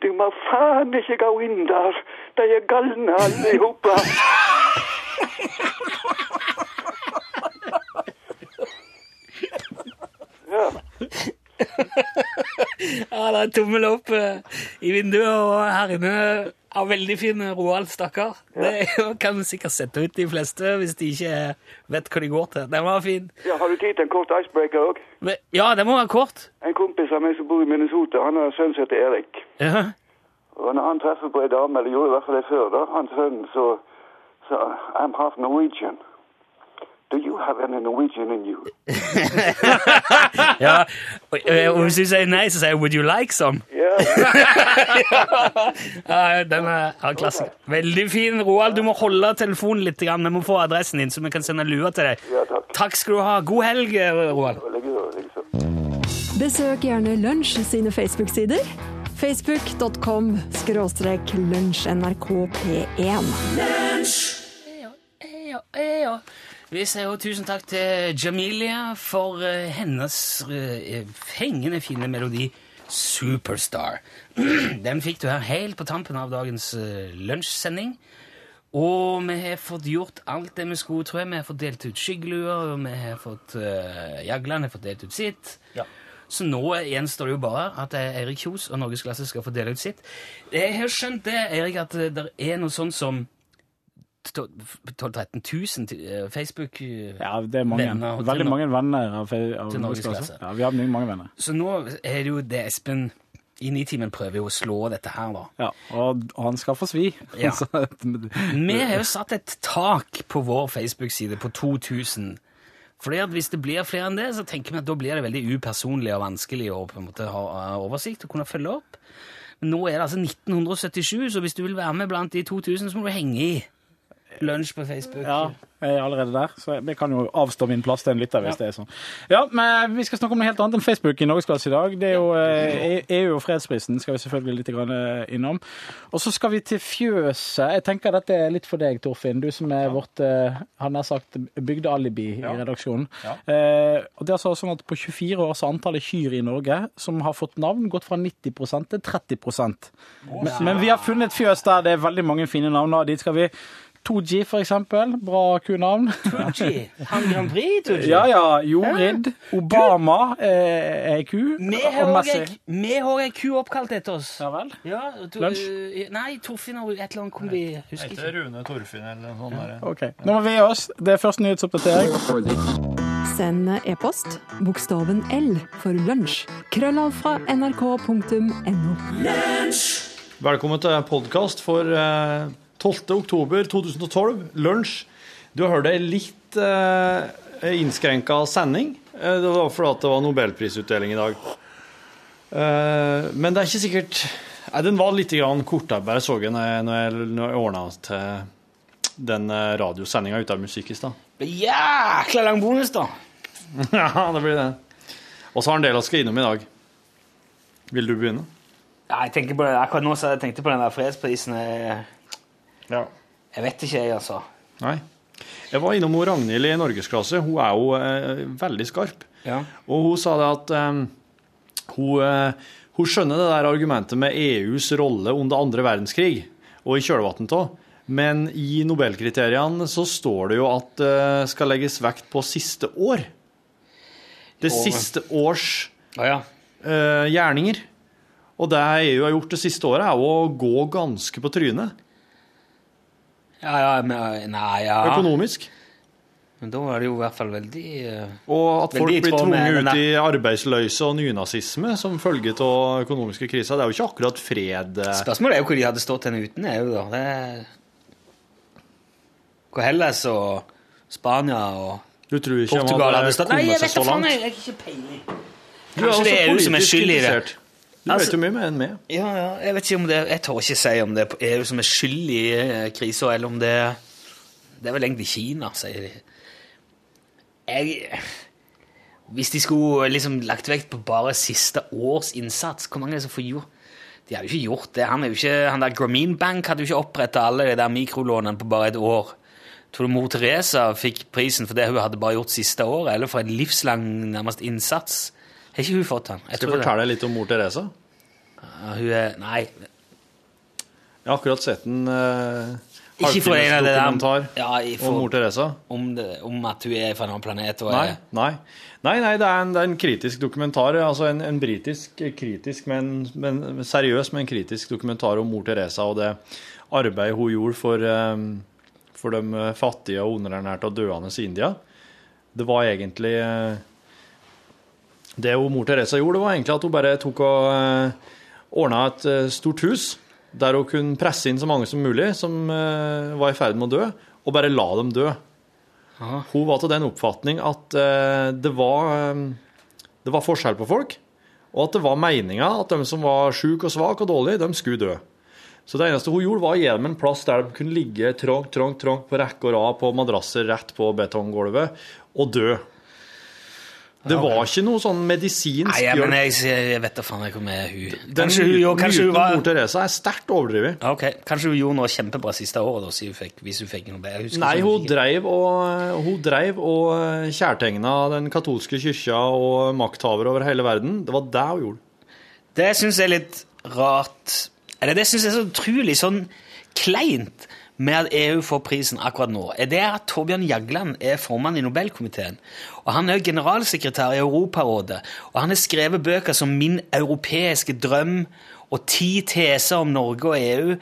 Speaker 4: Du må faen ikke gå inn der! De er galne alle i hopa! Ja.
Speaker 1: Ja, det er tommel opp eh, i vinduet, og her inne er veldig fin Roald, stakkar. Det kan sikkert sette ut de fleste hvis de ikke vet hva de går til. Den var fin.
Speaker 4: ja, har du tid til en kort icebreaker òg?
Speaker 1: Ja, det må være kort.
Speaker 4: En kompis av meg som bor i Minnesota, han har en sønn som heter Erik.
Speaker 1: Ja.
Speaker 4: Og når han treffer på ei dame, eller gjorde i hvert fall det før, da, han sønnen, så, så I'm half Norwegian. Do you have any Norwegian in you?
Speaker 1: ja. Og, eh, hvis du sier nei, så sier jeg 'would you like some'?
Speaker 4: Ja,
Speaker 1: Ja, den er ja, klassiker. Veldig fin, Roald. Du må holde telefonen litt. grann. Vi må få adressen din, så vi kan sende lua til deg.
Speaker 4: ja takk.
Speaker 1: Takk skal du ha. God helg, eh, Roald.
Speaker 5: Besøk gjerne Lunsj sine Facebook-sider. Facebook.com skråstrek lunsjnrkp1.
Speaker 1: Ja, ja. Vi sier jo tusen takk til Jamilia for eh, hennes eh, fengende fine melodi Superstar. Den fikk du her helt på tampen av dagens uh, lunsjsending. Og vi har fått gjort alt det vi skulle, tror jeg. Vi har fått delt ut skyggeluer, og vi har fått uh, Jagland har fått delt ut sitt. Så nå gjenstår det jo bare at eh, Eirik Kjos og Norgesklasse skal få dele ut sitt. Jeg har skjønt det, Eirik, at eh, det er noe sånn som 12 000-13 000 Facebook-venner.
Speaker 6: Ja, det er mange.
Speaker 1: Venner
Speaker 6: Veldig mange venner av, av Norgesklasse. Ja, vi har mange venner.
Speaker 1: Så nå er det jo det Espen i Nitimen prøver jo å slå dette her, da.
Speaker 6: Ja, og, han skal få svi.
Speaker 1: Ja. Vi har jo satt et tak på vår Facebook-side på 2000. Fordi at Hvis det blir flere enn det, så tenker vi at da blir det veldig upersonlig og vanskelig å på en måte ha oversikt og kunne følge opp. Men nå er det altså 1977, så hvis du vil være med blant de 2000, så må du henge i. Lunsj på Facebook.
Speaker 6: ja, jeg er allerede der, så jeg, kan jo avstå min plass til en lytter hvis det er sånn. Ja, men Vi skal snakke om noe helt annet enn Facebook i Norgesklasse i dag. Det er jo eh, EU og fredsprisen skal vi selvfølgelig litt grann eh, innom. Og så skal vi til fjøset. Jeg tenker dette er litt for deg, Torfinn. Du som er vårt eh, han har sagt bygdealibi i redaksjonen. Eh, og det er altså sånn at På 24 år så antallet kyr i Norge som har fått navn, gått fra 90% til 30 men, men vi har funnet et fjøs der det er veldig mange fine navn. og Dit skal vi 2G, for eksempel. Bra kunavn.
Speaker 1: Tucci. Han Grand Prix, Tucci.
Speaker 6: Ja, ja. Jorid. Obama eh, er ku.
Speaker 1: Vi har ei- ei ku oppkalt etter oss.
Speaker 6: Ja vel.
Speaker 1: Ja,
Speaker 6: Lunsj?
Speaker 1: eh, Nei, Torfinn og et eller annet kombi. Husker ikke.
Speaker 2: Rune Torfinn eller noe sånt. Der.
Speaker 6: Ok. Nå må vi gi oss. Det er første nyhetsoppdatering.
Speaker 5: Send e-post bokstaven L for lunsj. Krøllav fra nrk.no.
Speaker 2: Velkommen til podkast for eh, 12. oktober 2012, lunsj. Du har hørt ei litt eh, innskrenka sending. Eh, det var fordi det var nobelprisutdeling i dag. Eh, men det er ikke sikkert Nei, Den var litt kortere, bare så jeg når jeg, når jeg, når jeg ordna til den radiosendinga ute av musikk i stad.
Speaker 1: Jækla lang bonus, da!
Speaker 2: ja, det blir det. Og så har en del av skal innom i dag. Vil du begynne?
Speaker 1: Ja, jeg tenker på det, akkurat nå så jeg tenkte på den der fredsprisen. Jeg,
Speaker 2: Ja.
Speaker 1: jeg vet ikke, jeg, altså.
Speaker 2: Nei. Jeg var innom Ragnhild i norgesklasse. Hun er jo eh, veldig skarp.
Speaker 1: Ja.
Speaker 2: Og hun sa det at eh, hun, eh, hun skjønner det der argumentet med EUs rolle under andre verdenskrig og i kjølvannet av. Men i Nobelkriteriene så står det jo at det skal legges vekt på siste år. Det siste års
Speaker 1: ja, ja.
Speaker 2: eh, gjerninger. Og det EU har gjort det siste året, er jo å gå ganske på trynet
Speaker 1: Ja, ja, men Nei, ja.
Speaker 2: økonomisk.
Speaker 1: Men da var det jo i hvert fall veldig eh,
Speaker 2: Og at folk blir tvunget ut i arbeidsløse og nynazisme som følge av økonomiske kriser. Det er jo ikke akkurat fred. eh.
Speaker 1: Spørsmålet er jo hvor de hadde stått henne uten EU, da. Det er... Hvor Hellas og Spania og Portugal hadde stått Nei, jeg vet da
Speaker 2: så
Speaker 1: faen, jeg har ikke peiling.
Speaker 2: Du er
Speaker 1: Kanskje det er EU som er skyld i det.
Speaker 2: Du
Speaker 1: Altså-
Speaker 2: vet jo mye mer enn meg.
Speaker 1: Ja, ja, jeg vet ikke om det Jeg tør ikke si om det er EU som er skyld i eh, krisa, eller om det Det er vel egentlig Kina, sier de. Jeg Hvis de skulle liksom lagt vekt på bare siste års innsats, hvor mange er det som får gjort De har jo ikke gjort det. Han, ikke, han der Grameen Bank hadde jo ikke oppretta alle de der mikrolånene på bare et år. Tror du mor Teresa fikk prisen for det hun hadde bare gjort siste året, eller for en livslang nærmest innsats? Har ikke hun fått den? Jeg
Speaker 2: Skal
Speaker 1: du
Speaker 2: fortelle litt om mor Teresa?
Speaker 1: Uh, hun er Nei,
Speaker 2: Jeg har akkurat sett en uh,
Speaker 1: Ikke for en av det der
Speaker 2: dokumentar
Speaker 1: ja,
Speaker 2: om mor Teresa.
Speaker 1: om, det, om at hun er fra en annen planet.
Speaker 2: Nei,
Speaker 1: er,
Speaker 2: nei. Nei, nei, det er en, det er en kritisk dokumentar. Altså en, en britisk kritisk, men, men seriøs, men kritisk dokumentar om mor Teresa og det arbeidet hun gjorde for, um, for de fattige og underernærte og døende i India. Det var egentlig eh, Det hun mor Teresa gjorde, var egentlig at hun bare tok og uh, ordna et eh, stort hus der hun kunne presse inn så mange som mulig som eh, var i ferd med å dø, og bare la dem dø. Hun var til den oppfatning at eh, det, var, eh, det var forskjell på folk, og at det var meninga at de som var syke og svake og dårlige, de skulle dø. Så det eneste hun gjorde, var å gi dem en plass der de kunne ligge trangt, trangt, trangt på rekke og rad på madrasser rett på betonggulvet og dø. Det var ikke noe sånn medisinsk
Speaker 1: Nei, ja, men jeg, jeg vet da faen ikke om jeg hun.
Speaker 2: Den
Speaker 1: Kanskje hun, jo, kanskje hun
Speaker 2: om
Speaker 1: var
Speaker 2: mor Teresa er sterkt overdrevet.
Speaker 1: Ok, Kanskje hun gjorde noe kjempebra siste året, da, siden hun fikk, hvis hun fikk noe bedre.
Speaker 2: Nei,
Speaker 1: hun,
Speaker 2: hun
Speaker 1: drev
Speaker 2: dreiv og, hun dreiv og kjærtegna den katolske kyrkja og makthavere over hele verden. Det var det hun gjorde.
Speaker 1: Det syns jeg er litt rart Eller det syns jeg er så utrolig sånn kleint med at EU får prisen akkurat nå, er det at Torbjørn Jagland er formann i Nobelkomiteen. Og han er generalsekretær i Europarådet. Og han har skrevet bøker som Min europeiske drøm og Ti teser om Norge og EU.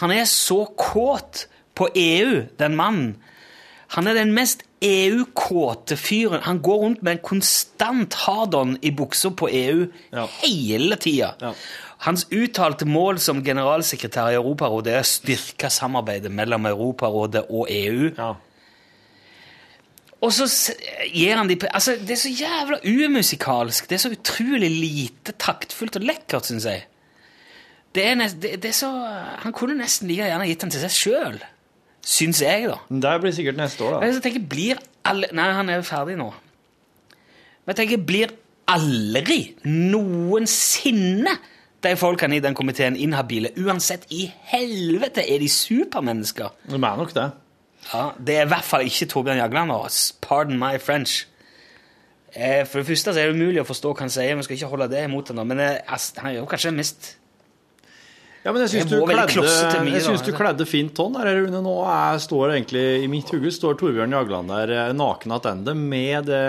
Speaker 1: Han er så kåt på EU, den mannen. Han er den mest EU-kåte fyren. Han går rundt med en konstant hard-on i buksa på EU
Speaker 2: Ja.
Speaker 1: hele tida.
Speaker 2: Ja.
Speaker 1: Hans uttalte mål som generalsekretær i Europarådet er å styrke samarbeidet mellom Europarådet og EU.
Speaker 2: Ja.
Speaker 1: Og så gir han de Altså, Det er så jævla umusikalsk. Det er så utrolig lite taktfullt og lekkert, syns jeg. Det er, nest, det, det er så Han kunne nesten like gjerne gitt den til seg sjøl. Syns jeg, da.
Speaker 2: Det blir sikkert neste år, da.
Speaker 1: Jeg tenker, blir alle Nei, han er jo ferdig nå. Men jeg tenker, blir aldri noensinne de folkene i den komiteen inhabile? Uansett i helvete er de supermennesker.
Speaker 2: De er nok det.
Speaker 1: Ja, Det er i hvert fall ikke Torbjørn Jagland. Pardon my French. Eh, For det første så er det umulig å forstå hva han sier. Vi skal ikke holde det imot nå, men eh, han er jo kanskje mest
Speaker 2: Ja, men jeg syns du, du kledde fint hånd der, Rune. Nå er, står egentlig i mitt hode står Torbjørn Jagland der eh, naken tilbake med det,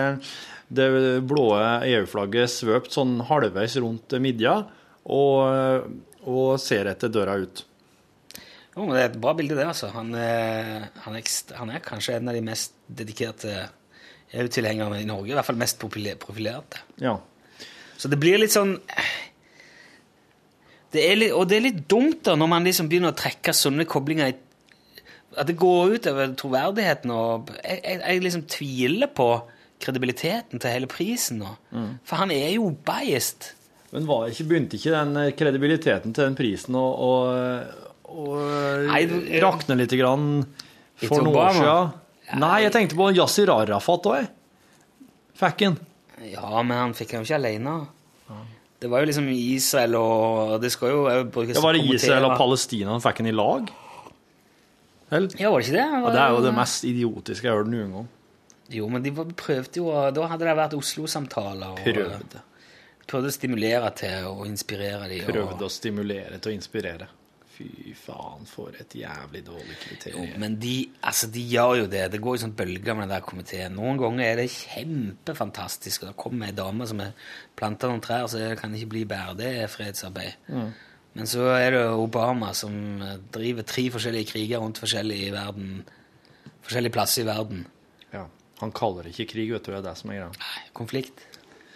Speaker 2: det blå EU-flagget svøpt sånn halvveis rundt midja og, og ser etter døra ut.
Speaker 1: Jo, men det er et bra bilde, det, altså. Han er, han er, han er kanskje en av de mest dedikerte EU-tilhengerne i Norge. I hvert fall mest profile- profilerte.
Speaker 2: Ja.
Speaker 1: Så det blir litt sånn det litt, Og det er litt dumt da, når man liksom begynner å trekke sånne koblinger i At det går ut over troverdigheten. og Jeg, jeg, jeg liksom tviler på kredibiliteten til hele prisen nå. For han er jo biased.
Speaker 2: Men var ikke, begynte ikke den eh, kredibiliteten til den prisen å, rakne litt grann for noen år siden? Nei, jeg tenkte på Yasir Arafat òg, jeg. Fikk han.
Speaker 1: Ja, men han fikk han jo ikke alene. Det var jo liksom Israel og Det skal jo brukes
Speaker 2: ja, var det Israel og. Palestina han fikk en i lag? Vel?
Speaker 1: Ja, var det ikke det?
Speaker 2: Og det er jo det mest idiotiske jeg har hørt noen gang.
Speaker 1: Jo, men de prøvde jo Da hadde det vært Oslo-samtaler.
Speaker 2: Prøvde.
Speaker 1: Prøvde å stimulere til å inspirere de.
Speaker 2: Prøvde
Speaker 1: Og,
Speaker 2: å stimulere til å inspirere. Fy faen, for et jævlig dårlig kriterium.
Speaker 1: men de, altså, de gjør jo det. Det går jo sånn bølger med den der komiteen. Noen ganger er det kjempefantastisk, og det kommer ei dame som er planta noen trær, så det kan ikke bli bedre. Det er fredsarbeid. Men så er det Obama som driver tre forskjellige kriger rundt forskjellige, i verden, forskjellige plasser i verden.
Speaker 2: Ja. Han kaller det ikke krig, vet du. Det er det som er greia.
Speaker 1: Nei, konflikt.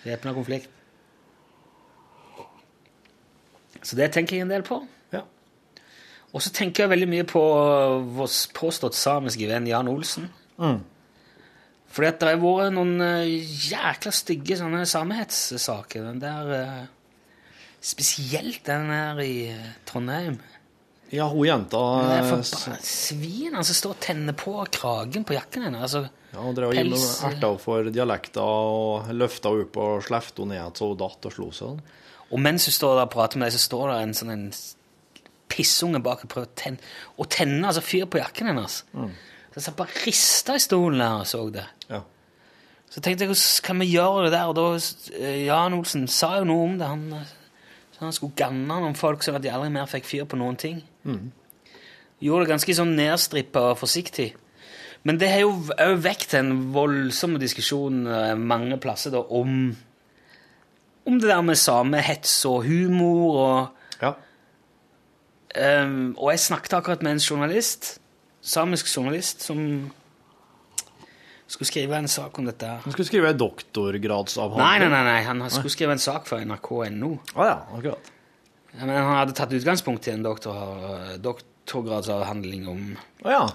Speaker 1: Væpna konflikt. Så det tenker jeg en del på. Og så tenker jeg veldig mye på vår påstått samiske venn Jan Olsen.
Speaker 2: Mm.
Speaker 1: Fordi at det har vært noen eh, jækla stygge sånne samehetssaker. Den der eh, Spesielt den her i Trondheim.
Speaker 2: Ja, hun jenta
Speaker 1: svin som står og tenner på kragen på jakken hennes. Altså,
Speaker 2: Ja, hun drev og erta henne for dialekter og løfta henne opp og slefte henne ned så hun datt og slo seg.
Speaker 1: Og mens hun står der og prater med deg, så står det en sånn en pissunge bak og prøvde å tenne, å tenne altså fyr på jakken hennes. Så jeg satt bare rista i stolen der og så det.
Speaker 2: Ja.
Speaker 1: Så tenkte jeg, hvordan kan vi gjøre det der? Og da, eh, Jan Olsen sa jo noe om det. Han, eh, så han skulle ganne noen folk sånn at de aldri mer fikk fyr på noen ting. Gjorde det ganske sånn nedstrippa og forsiktig. Men det har jo òg vekt en voldsom diskusjon eh, mange plasser da, om, om det der med samehets og humor og
Speaker 2: ja.
Speaker 1: Ehm, og jeg snakket akkurat med en journalist, samisk journalist, som skulle skrive en sak om dette.
Speaker 2: Han skulle skrive en doktorgradsavhandling.
Speaker 1: Nei, nei, nei, nei, han skulle skrive en sak for nrk.no.
Speaker 2: Å ja, akkurat.
Speaker 1: Men han hadde tatt utgangspunkt i en doktor, doktorgradsavhandling om
Speaker 2: Å ja.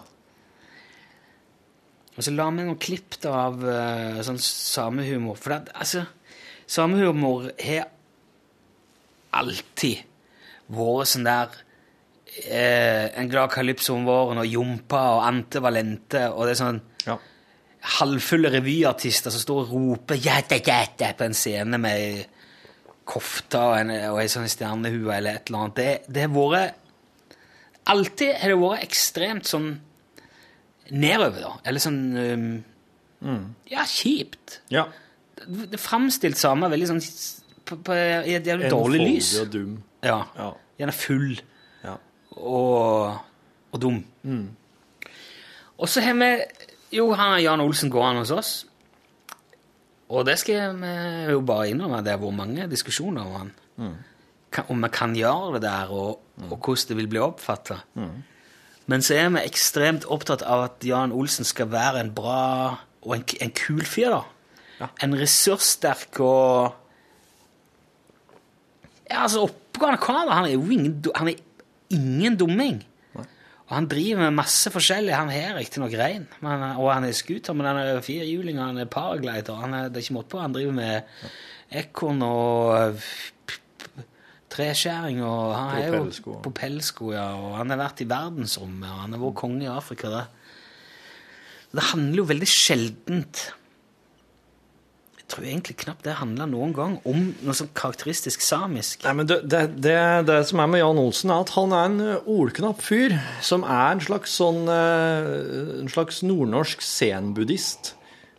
Speaker 1: Og så la vi noen klipp av uh, sånn samehumor. For det, altså, samehumor har alltid vært sånn der eh, En glad kalypso om våren og Jompa og Ante Valente og det er sånn
Speaker 2: ja.
Speaker 1: halvfulle revyartister som står og roper jæta, jæta på en scene med kofte og, en, og ei sånn stjernehue eller et eller annet. Det, det har vært Alltid har det vært ekstremt sånn nedover, da. Eller sånn um, Ja, kjipt.
Speaker 2: ja.
Speaker 1: Det, det framstilt samme veldig sånn på, på, i et jævlig dårlig
Speaker 2: Enfoldig
Speaker 1: lys.
Speaker 2: og dum.
Speaker 1: Ja.
Speaker 2: Ja.
Speaker 1: Gjerne full. Og, og dum. Og så har vi jo han Jan Olsen gående hos oss. Og det skal vi jo bare innrømme. Det har vært mange diskusjoner om han. Mm. om vi kan gjøre det der, og, og hvordan det vil bli oppfatta. Men så er vi ekstremt opptatt av at Jan Olsen skal være en bra og en, en kul fyr. da. En ressurssterk og Ja, altså, oppegående kar. Han er jo ingen, han er ingen dumming. Og han driver med masse forskjellig. Han har riktignok rein, men, og han er scooter, men han er firehjuling, han er paraglider. Han er, det er ikke måte på. Han driver med ekorn og p- treskjæring og han er jo
Speaker 2: på
Speaker 1: propellsko, ja. Og han har vært i verdensrommet, og han har vært konge i Afrika. Det. det handler jo veldig sjeldent tror egentlig knapt det handler noen gang om noe sånn karakteristisk samisk.
Speaker 2: Nei, men det, det, det, det som er med Jan Olsen, er at han er en eh, ordknapp fyr. Som er en slags sånn eh, En slags nordnorsk zen-buddhist.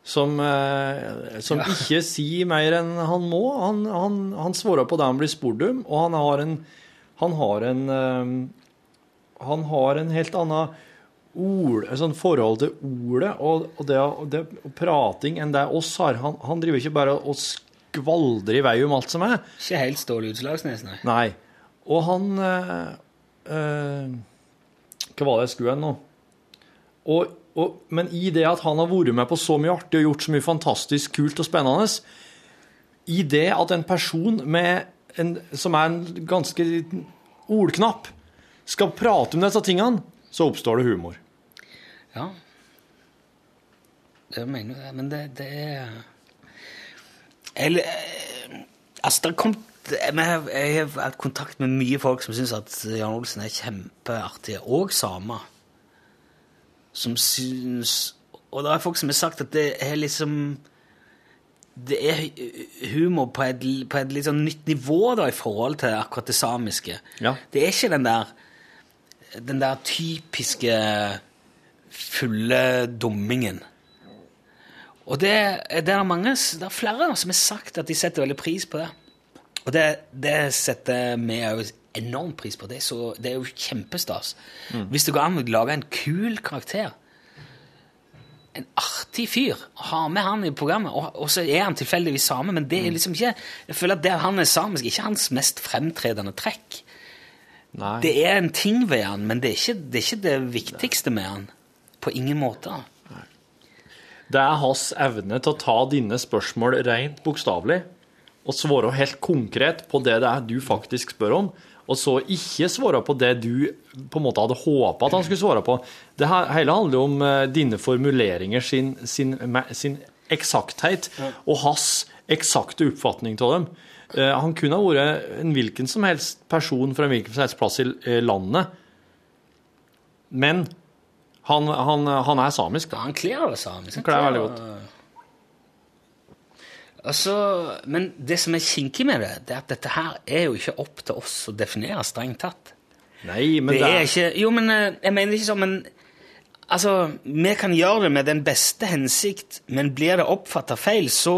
Speaker 2: Som, eh, som ikke sier mer enn han må. Han, han, han svarer på det han blir spurt om, og han har en Han har en Han har en helt annen ord, sånn forhold til ordet og, og, det, og det og prating enn det oss har. Han, han driver ikke bare og skvaldrer i vei om alt som er.
Speaker 1: Ikke helt Ståle Utslagsnes, nei.
Speaker 2: Nei. Og han øh, øh, Hva var det jeg skulle hen nå? Men i det at han har vært med på så mye artig og gjort så mye fantastisk kult og spennende, i det at en person med en, som er en ganske ordknapp, skal prate om disse tingene, så oppstår det humor.
Speaker 1: Ja. Det mener jeg, men det, det er Eller eh, Altså, det kom jeg har jeg har hatt kontakt med mye folk som syns at Jan Olsen er kjempeartig, og samer. Som syns Og det er folk som har sagt at det er liksom Det er humor på et, på et litt sånn nytt nivå da, i forhold til akkurat det samiske.
Speaker 2: Ja.
Speaker 1: Det er ikke den der den der typiske fulle dummingen. Og det, det er mange, det er flere som har sagt at de setter veldig pris på det. Og det, det setter vi òg enormt pris på. Det er, så, det er jo kjempestas. Hvis det går an å lage en kul karakter, en artig fyr, ha med han i programmet, og, og så er han tilfeldigvis same, men det er liksom ikke Jeg føler at det han er samisk, ikke hans mest fremtredende trekk.
Speaker 2: Nei.
Speaker 1: Det er en ting ved han, men det er ikke det, er ikke det viktigste med han. På ingen måte.
Speaker 2: Det er hans evne til å ta dine spørsmål rent bokstavelig og svare helt konkret på det det er du faktisk spør om, og så ikke svare på det du på en måte hadde håpa at han skulle svare på. Det hele handler jo om eh, dine formuleringer sin, sin, sin eksakthet og hans eksakte oppfatning av dem. Eh, Han kunne ha vært en hvilken som helst person fra en hvilken som helst plass i eh, landet, men han, han, han er samisk, da.
Speaker 1: Han kler det samisk. Han
Speaker 2: kler veldig godt.
Speaker 1: Altså, men det som er kinkig med det, det er at dette her er jo ikke opp til oss å definere strengt tatt.
Speaker 2: Nei, men
Speaker 1: det,
Speaker 2: det
Speaker 1: er ikke Jo, men eh, jeg mener ikke sånn, men Altså, vi kan gjøre det med den beste hensikt, men blir det oppfatta feil, så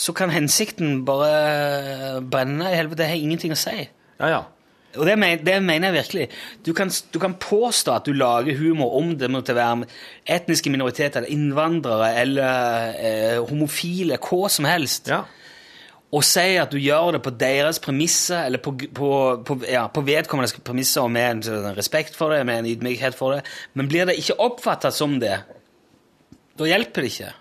Speaker 1: så kan hensikten bare brenne i helvete. Det har ingenting å si.
Speaker 2: Ja, ja.
Speaker 1: Og det, men, det mener jeg virkelig. Du kan, du kan påstå at du lager humor om det måtte være etniske minoriteter, eller innvandrere eller eh, homofile, hva som helst,
Speaker 2: ja.
Speaker 1: og si at du gjør det på deres premisser, eller på, på, på, ja, på vedkommendes premisser, og med en respekt for det, med en ydmykhet for det, men blir det ikke oppfattet som det, da hjelper det ikke.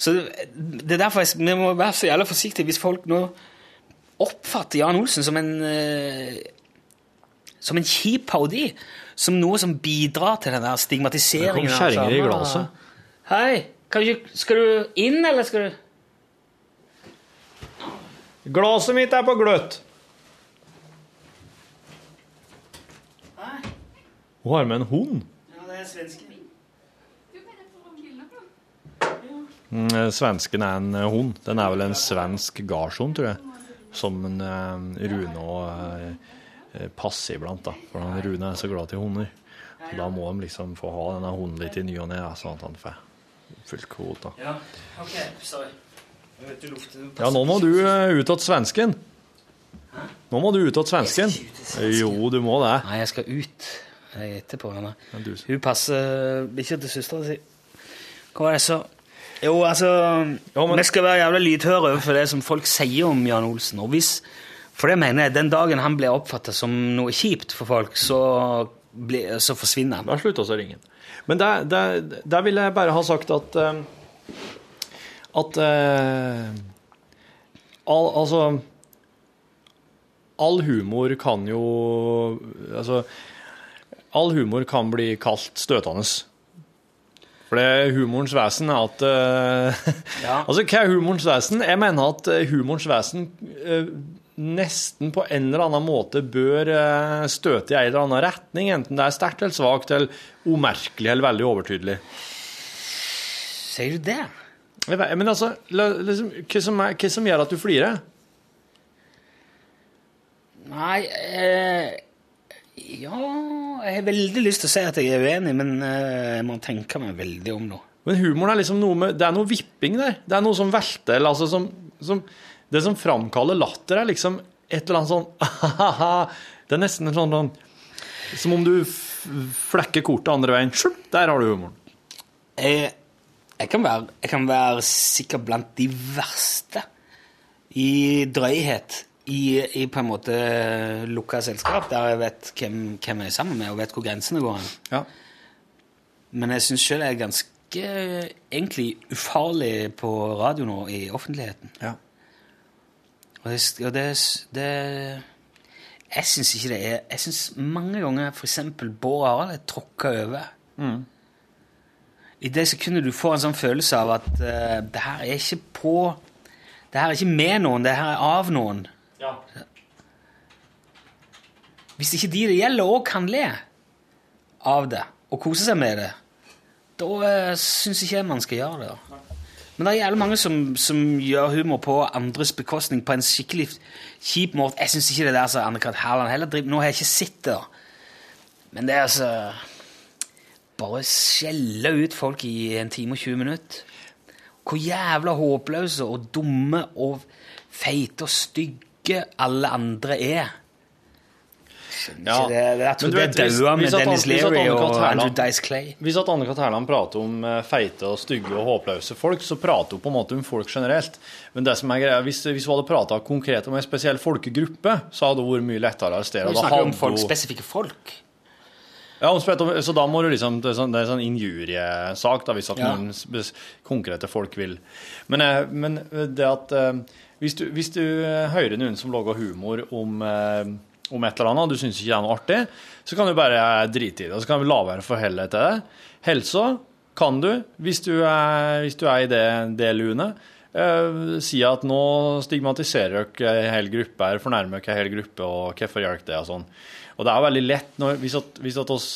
Speaker 1: Så det er derfor jeg, vi må være så jævla forsiktige hvis folk nå oppfatter Jan Olsen som en eh, som en kjip parodi. Som noe som bidrar til den der stigmatiseringen.
Speaker 2: Det kom kjerringer i glasset.
Speaker 1: Hei, kan du, skal du inn, eller skal du
Speaker 2: Glasset mitt er på gløtt. Hun har med en hund.
Speaker 1: Ja, det er svensken.
Speaker 2: Mm, eh, Svensken er en eh, hund. Den er vel en svensk gardshund, tror jeg. Som en, eh, Rune og eh, passer iblant, da. For han, Rune er så glad til hunder. Så da må de liksom få ha denne hunden litt i ny og ne, sånn at han får fullt kvot. da.
Speaker 1: Ja, ok, sorry.
Speaker 2: Ja, nå må du eh, ut til svensken. Nå må du ut til svensken. Jo, du må det.
Speaker 1: Nei, jeg skal ut jeg er etterpå. henne. Hun passer bikkja til søstera si. Hva var det jeg sa? Jo, altså
Speaker 2: jo, men-
Speaker 1: Vi skal være jævla lydhøre overfor det som folk sier om Jan Olsen. Og hvis, for det mener jeg, den dagen han blir oppfatta som noe kjipt for folk, så, ble, så forsvinner han.
Speaker 2: Da slutter også ringen. Men der, der, der vil jeg bare ha sagt at eh, At uh, all, Altså All humor kan jo Altså All humor kan bli kalt støtende. For det er humorens vesen er at uh,
Speaker 1: Ja.
Speaker 2: Altså, hva er humorens vesen? Jeg mener at eh, humorens vesen uh, nesten på en eller annen måte bør uh, støte i en eller annen retning, enten det er sterkt eller svakt, eller umerkelig eller veldig overtydelig.
Speaker 1: Sier du det?
Speaker 2: Jeg vet- Men altså, liksom, hva, som er, hva som gjør at du flirer?
Speaker 1: Nei eh, Ja, jeg har veldig lyst til å si at jeg er uenig, men eh, jeg må tenke meg veldig om nå.
Speaker 2: Men humoren er liksom noe med Det er noe vipping der. Det er noe som velter, eller altså som, som Det som framkaller latter, er liksom et eller annet sånn Det er nesten en sånn, sånn Som om du flekker kortet andre veien. Sjup, Der har du humoren.
Speaker 1: Jeg, jeg, kan være, jeg kan være sikkert blant de verste i drøyhet i, i på en måte lukka selskap, der jeg vet hvem, hvem jeg er sammen med, og vet hvor grensene går. hen.
Speaker 2: Ja.
Speaker 1: Men jeg syns sjøl jeg er ganske egentlig ufarlig på radio nå i offentligheten.
Speaker 2: ja.
Speaker 1: Og det, og det, det Jeg syns ikke det er Jeg syns mange ganger f.eks. Bård Harald er tråkka over. I det sekundet du får en sånn følelse av at uh, det her er ikke på Det her er ikke med noen, det her er av noen. Hvis ikke de det gjelder, òg kan le av det og kose seg med det, da uh, syns ikke jeg man skal gjøre det. Men det er jævlig mange som, som gjør humor på andres bekostning på en skikkelig kjip måte. Jeg syns ikke det der som Anne-Kat. Hærland heller driver Nå har jeg ikke sett det, men det er altså Bare skjelle ut folk i en time og 20 minutter. Hvor jævla håpløse og dumme og feite og stygge alle andre er.
Speaker 2: Ja.
Speaker 1: det. Det tror
Speaker 2: hvis-
Speaker 1: daua med Dennis Leary og Andrew Dice Clay.
Speaker 2: Hvis at Anne-Kat. Hærland prater om eh, feite og stygge og håpløse folk, så prater hun på en måte om folk generelt. Men det som er greia, hvis, hvis hun hadde prata konkret om en spesiell folkegruppe, så hadde hun vært mye lettere å arrestere. Hun
Speaker 1: snakker om folk, spesifikke folk.
Speaker 2: Ja, så da må du liksom, det er en er sånn injuriesak, da, hvis at
Speaker 1: Ja.
Speaker 2: noen konkrete folk vil. Men, eh, men det at eh, hvis du, hvis du eh, hører noen som lager humor om, eh, om et eller annet, og du syns ikke det er noe artig, så kan du bare drite i det, og så kan vi la være å forholde deg til det. Helsa kan du, hvis du er, hvis du er i det, det lunet, eh, si at nå stigmatiserer dere en hel gruppe, her, fornærmer dere en hel gruppe, og hvorfor gjør det, og sånn. Og det er veldig lett når, hvis, at, hvis, at oss,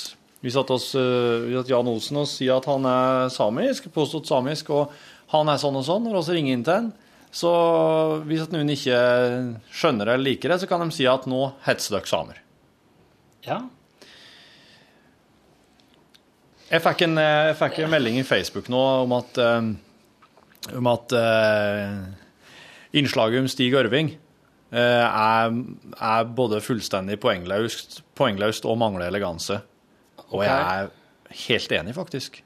Speaker 2: hvis, at oss, uh, Jan Olsen sier at han er samisk, påstått samisk, og han er sånn og sånn, når vi ringer inn til han, så hvis noen ikke skjønner det eller liker det, så kan de si at nå hetser dere samer.
Speaker 1: Ja.
Speaker 2: Jeg fikk en, jeg fikk en melding i Facebook nå om at, eh, om at uh, innslaget om Stig Ørving uh, er, er både fullstendig poengløst, poengløst og mangler eleganse. Og jeg er helt enig, faktisk.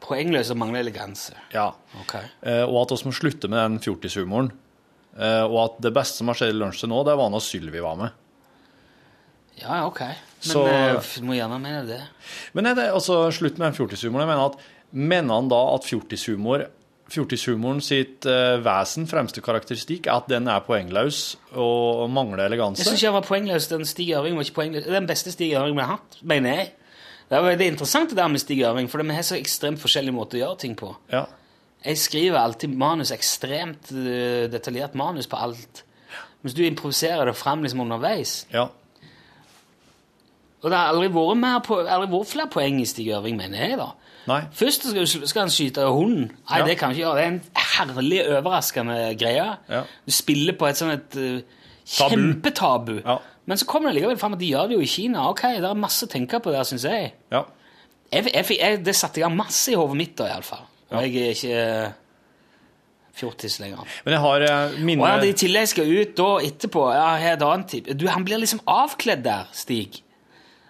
Speaker 1: Poengløs og mangler eleganse.
Speaker 2: Ja.
Speaker 1: Okay.
Speaker 2: Eh, og at vi må slutte med den fjortishumoren. Eh, og at det beste som har skjedd i lunsj til nå, det var når Sylvi var med.
Speaker 1: Ja, ok. Men
Speaker 2: Så-
Speaker 1: jeg f- må gjerne mene det.
Speaker 2: Men er det altså slutt med den fjortishumoren? Jeg mener at Mener han da at fjortishumor Fjortishumoren sitt eh, vesen, fremste karakteristikk, er at den er poengløs og mangler eleganse.
Speaker 1: Jeg syns ikke han var poengløs. Den Stig var ikke poengløs. Den beste Stig Øring vi har hatt, mener jeg. Det er veldig interessant det der med Stig Ørving, for vi har så ekstremt forskjellige måter å gjøre ting på.
Speaker 2: Ja.
Speaker 1: Jeg skriver alltid manus, ekstremt eh, detaljert manus på alt. Mens du improviserer det fram liksom underveis.
Speaker 2: ja.
Speaker 1: Og det har aldri vært, mer på, aldri vært flere poeng i Stig Ørving, mener jeg. da.
Speaker 2: Nei.
Speaker 1: Først skal, skal han skyte hunden. Nei,
Speaker 2: Ja.
Speaker 1: det kan han ikke gjøre. Det er en herlig overraskende greie.
Speaker 2: Ja.
Speaker 1: Du spiller på et sånn et uh,
Speaker 2: Tabu.
Speaker 1: kjempetabu.
Speaker 2: Ja.
Speaker 1: Men så kommer det likevel fram at de gjør det jo i Kina. Ok, det er masse å tenke på der, syns jeg.
Speaker 2: ja.
Speaker 1: jeg, jeg, jeg. Det satte jeg masse i hodet mitt da, iallfall. Og jeg er ikke eh, fjortis lenger.
Speaker 2: Men jeg har mine minne
Speaker 1: Og i tillegg skal ut da etterpå ja, her er et annet typ. Du, Han blir liksom avkledd der, Stig.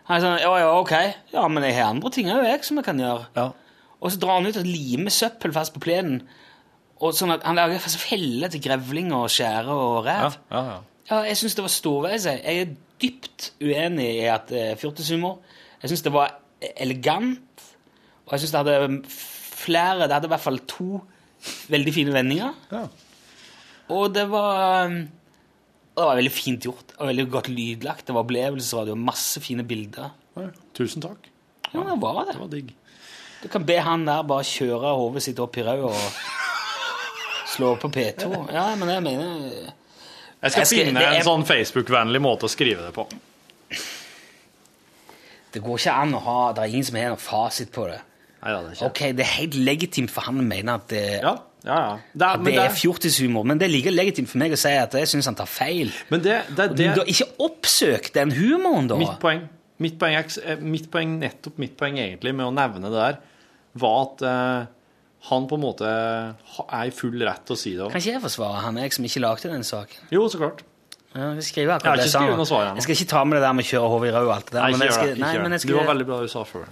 Speaker 1: Han er sånn, ja, ja, ok, ja, men jeg har andre ting òg, jeg, som jeg kan gjøre.
Speaker 2: Ja.
Speaker 1: Og så drar han ut og limer søppel fast på plenen. Og sånn at Han lager fast feller til grevling og skjære og
Speaker 2: rev.
Speaker 1: Ja,
Speaker 2: ja, ja.
Speaker 1: Ja, jeg syns det var storveis. jeg. Er dypt uenig i at det er fjortishumor. Jeg syns det var elegant, og jeg syns det hadde flere Det hadde i hvert fall to veldig fine vendinger.
Speaker 2: Ja.
Speaker 1: Og det var um, Det var veldig fint gjort. Og veldig godt lydlagt. Det var opplevelsesradio. Masse fine bilder.
Speaker 2: Ja, Tusen takk.
Speaker 1: Ja, det var det.
Speaker 2: Det var digg.
Speaker 1: Du kan be han der bare kjøre hodet sitt opp i røda og slå på P2. Ja, men jeg mener
Speaker 2: Jeg skal,
Speaker 1: Jeg skal-
Speaker 2: finne
Speaker 1: er-
Speaker 2: en sånn Facebook-vennlig måte å skrive det på.
Speaker 1: Det går ikke an å ha Det er ingen som har noen fasit på det.
Speaker 2: Nei, det er ikke.
Speaker 1: Ok, det er helt legitimt for han å mene at det,
Speaker 2: Ja, ja, ja. Det er,
Speaker 1: at det er fjortishumor, men det er like legitimt for meg å si at jeg syns han tar feil.
Speaker 2: men det, det det...
Speaker 1: Du har ikke oppsøkt den humoren, da.
Speaker 2: Mitt poeng, mitt poeng, eh, mitt poeng, nettopp mitt poeng egentlig med å nevne det der, var at eh, han på en måte er i full rett til å si det.
Speaker 1: Kan ikke jeg forsvare han, jeg som ikke lagde den saken?
Speaker 2: Jo, så klart.
Speaker 1: Ja, jeg skriver
Speaker 2: Jeg
Speaker 1: akkurat det jeg sa
Speaker 2: skrevet noe svar.
Speaker 1: Jeg skal ikke ta med det der med å kjøre hodet i rød og alt det der.
Speaker 2: Nei,
Speaker 1: men
Speaker 2: ikke
Speaker 1: jeg
Speaker 2: gjør
Speaker 1: skal,
Speaker 2: det.
Speaker 1: Nei, men jeg skal...
Speaker 2: Du var veldig bra du sa før.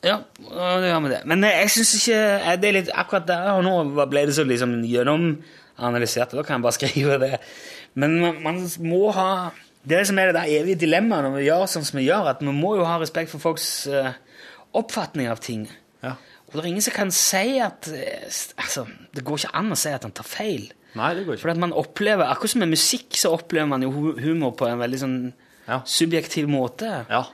Speaker 1: Ja, det gjør vi det. Men eh, jeg syns ikke eh, det er litt, Akkurat der og nå ble det så liksom gjennomanalysert, da kan jeg bare skrive det. Men man, må ha Det som er det der evige dilemmaet når vi gjør sånn som vi gjør, at vi må jo ha respekt for folks eh, oppfatning av ting.
Speaker 2: Ja.
Speaker 1: Og det er ingen som kan si at eh, Altså, det går ikke an å si at han tar feil.
Speaker 2: Nei, det går ikke.
Speaker 1: For at man opplever, Akkurat som med musikk, så opplever man jo humor på en veldig sånn
Speaker 2: Ja.
Speaker 1: subjektiv måte.
Speaker 2: Ja.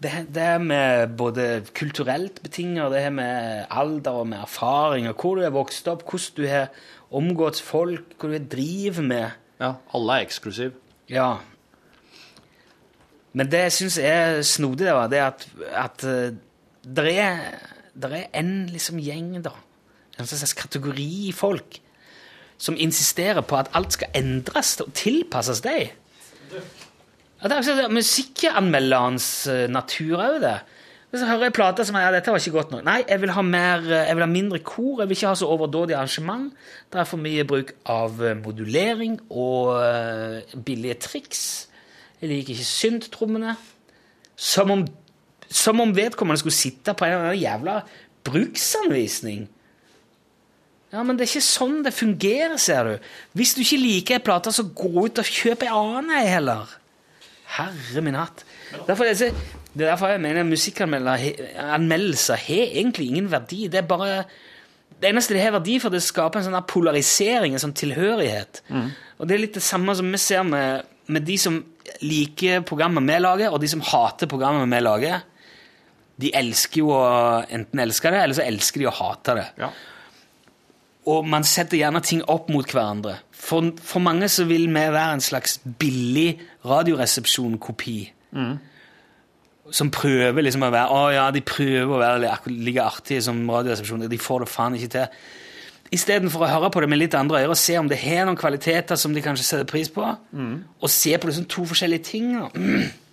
Speaker 1: Det, det er med både kulturelt betinger, det er med alder og med erfaring, og hvor du er vokst opp, hvordan du har omgått folk, hva du driver med.
Speaker 2: ja. Alle er eksklusive.
Speaker 1: Ja. Men det jeg syns er snodig, det er at, at eh, det er, en liksom gjeng, da, en slags kategori folk, som insisterer på at alt skal endres og tilpasses deg. Det er Musikkanmelderens eh, natur òg, det. Så hører jeg plate som ja, dette var ikke godt nok Nei, jeg vil mer, eh, jeg vil ha mindre kor, jeg vil ikke ha så overdådig arrangement. Det er for mye bruk av eh, modulering og billige triks. Jeg liker ikke synttrommene. Som om, som om vedkommende skulle sitte på en eller annen jævla bruksanvisning. Ja, men det er ikke sånn det fungerer, ser du. Hvis du ikke liker ei plate, så gå ut og kjøp ei annen ei heller. Herre min hatt. Derfor er det, det er derfor jeg mener musikkanmeldelser har egentlig ingen verdi. Det er bare det eneste det har verdi for, det skaper en sånn polarisering, en sånn tilhørighet. Og det er litt det samme som vi ser med, med de som liker programmet vi lager, og de som hater programmet vi lager. De elsker jo å enten elske det, eller så elsker de å hate det.
Speaker 2: Ja.
Speaker 1: Og man setter gjerne ting opp mot hverandre. For, for mange så vil vi være en slags billig radioresepsjon-kopi. Som prøver liksom å være Å ja, de prøver å være like- artige som Radioresepsjonen. De får det faen ikke til. Istedenfor å høre på det med litt andre øyne og se om det har noen kvaliteter som de kanskje setter pris på, og se på det som to forskjellige ting. da.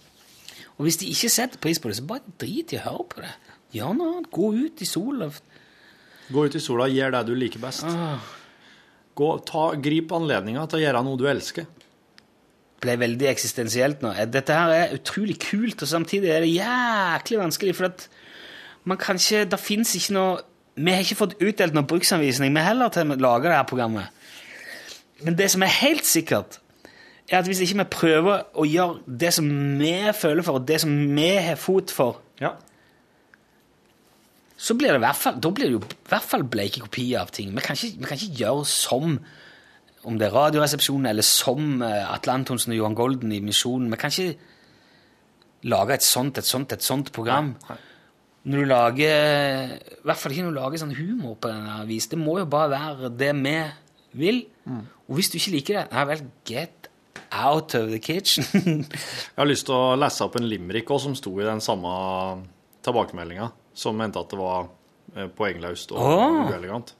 Speaker 1: Og hvis de ikke setter pris på det, så bare drit i å høre på det. Gjør noe annet. Gå ut i sola.
Speaker 2: Gå ut i sola, gjør det du liker best. Gå, ta, grip anledninga til å gjøre noe du elsker.
Speaker 1: ble veldig eksistensielt nå. Dette her er utrolig kult, og samtidig er det jæklig vanskelig, for at man kan ikke, det fins ikke noe Vi har ikke fått utdelt noen bruksanvisning, vi heller til å lage det her programmet. Men det som er helt sikkert, er at hvis ikke vi prøver å gjøre det som vi føler for, og det som vi har fot for,
Speaker 2: Ja.
Speaker 1: så blir det i hvert fall, da blir det jo i hvert fall bleike kopier av ting. Vi kan ikke, vi kan ikke gjøre som om det er Radioresepsjonen eller som eh, Atle Antonsen og Johan Golden i Misjonen. Vi kan ikke lage et sånt, et sånt, et sånt program. Når du lager I hvert fall ikke når du lager sånn humor på denne vis. Det må jo bare være det vi vil. Og hvis du ikke liker det, nei vel, get out of the kitchen.
Speaker 2: Jeg har lyst til å lese opp en limerick også, som sto i den samme tilbakemeldinga, som mente at det var eh, poengløst og
Speaker 1: oh.
Speaker 2: uelegant.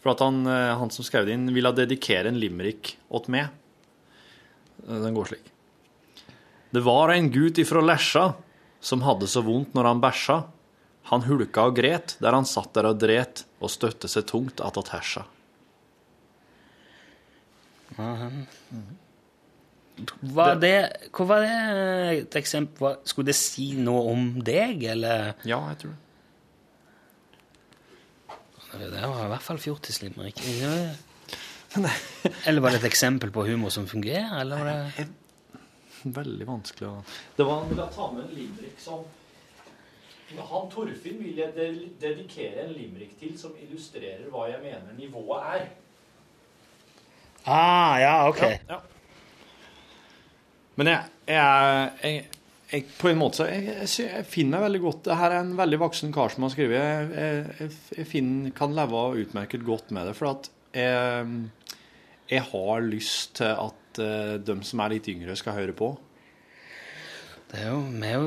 Speaker 2: For at han, eh, han som skrev det inn, ville dedikere en limerick åt meg. Eh, Den går slik. Det var en gutt ifra Lesja som hadde så vondt når han bæsja. Han hulka og gret der han satt der og dret og støtte seg tungt attåt hersa.
Speaker 1: Var det, hva var det et eksempel? Skulle det si noe om deg, eller?
Speaker 2: Ja, jeg tror det.
Speaker 1: Det var i hvert fall fjortislimerick. Eller var det et eksempel på humor som fungerer, eller var det
Speaker 2: Veldig vanskelig å Det var Han Jeg ta med en limerick som Han Torfinn vil jeg dedikere en limerick til som illustrerer hva jeg mener nivået er.
Speaker 1: Ah, ja, ok.
Speaker 2: Ja. Men jeg, jeg, jeg, jeg På en måte jeg, jeg, jeg finner meg veldig godt her er en veldig voksen kar som har skrevet. Jeg, jeg, jeg, jeg finner, kan leve utmerket godt med det. For at jeg, jeg har lyst til at eh, de som er litt yngre, skal høre på.
Speaker 1: Det er jo, vi er jo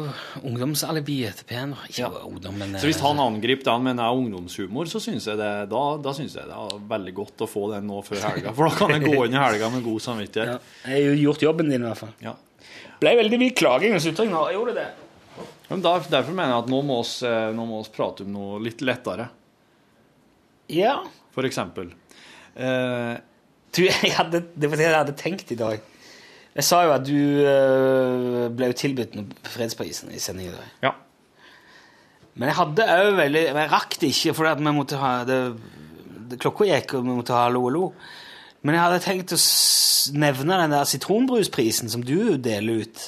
Speaker 1: ungdomsalibiet til P1. Ikke
Speaker 2: Ja.
Speaker 1: ungdom, men
Speaker 2: Så hvis
Speaker 1: eh,
Speaker 2: han angriper den er ungdomshumor, så syns jeg, det, da, da synes jeg det er veldig godt å få den nå før helga. For da kan jeg gå inn i helga med god
Speaker 1: ja,
Speaker 2: samvittighet.
Speaker 1: Jeg har jo gjort jobben din, i hvert fall.
Speaker 2: Ja.
Speaker 1: Ble veldig mye klaging og sutring nå. Jeg gjorde det.
Speaker 2: Men der, derfor mener jeg at nå må oss, eh, nå må oss prate om noe litt lettere.
Speaker 1: Ja.
Speaker 2: For eksempel. Eh,
Speaker 1: Du, jeg hadde, det var det jeg hadde tenkt i dag. Jeg sa jo at du øh, ble jo tilbudt fredsprisen i sendingen i dag.
Speaker 2: Ja.
Speaker 1: Men jeg hadde òg veldig Jeg rakk det ikke, for vi måtte ha det, det, Klokka gikk, og vi måtte ha Hallo, hallo. Men jeg hadde tenkt å nevne den der sitronbrusprisen som du deler ut.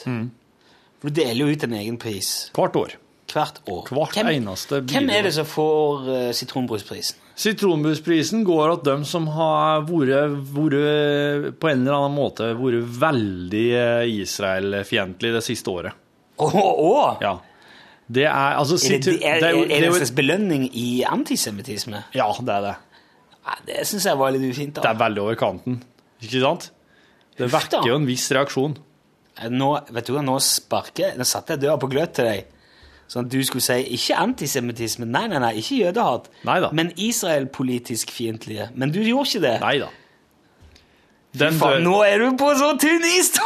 Speaker 1: For du deler jo ut en egen pris
Speaker 2: Hvert år.
Speaker 1: hvert år.
Speaker 2: Hvert eneste
Speaker 1: hvem er det som får uh, sitronbrusprisen?
Speaker 2: Sitronbussprisen går at dem som har vært, vært på en eller annen måte vært veldig eh, Israel-fiendtlig det siste året.
Speaker 1: Oh, oh.
Speaker 2: Ja. Det er altså
Speaker 1: Er det, er, er, er
Speaker 2: det er
Speaker 1: en slags belønning i antisemittisme?
Speaker 2: Ja, det er det.
Speaker 1: Ja, det syns jeg var litt ufint.
Speaker 2: Det er veldig over kanten. Ikke sant? Det vekker jo en viss reaksjon.
Speaker 1: Nå, vet du nå sparker Nå satte jeg døra på gløtt til deg. Sånn at du skulle si ikke antisemittisme, nei, nei, nei, ikke jødehat,
Speaker 2: Neida.
Speaker 1: men Israel-politisk fiendtlige. Men du gjorde ikke det.
Speaker 2: Nei da. Den,
Speaker 1: Faen, nå er du på så tynn is!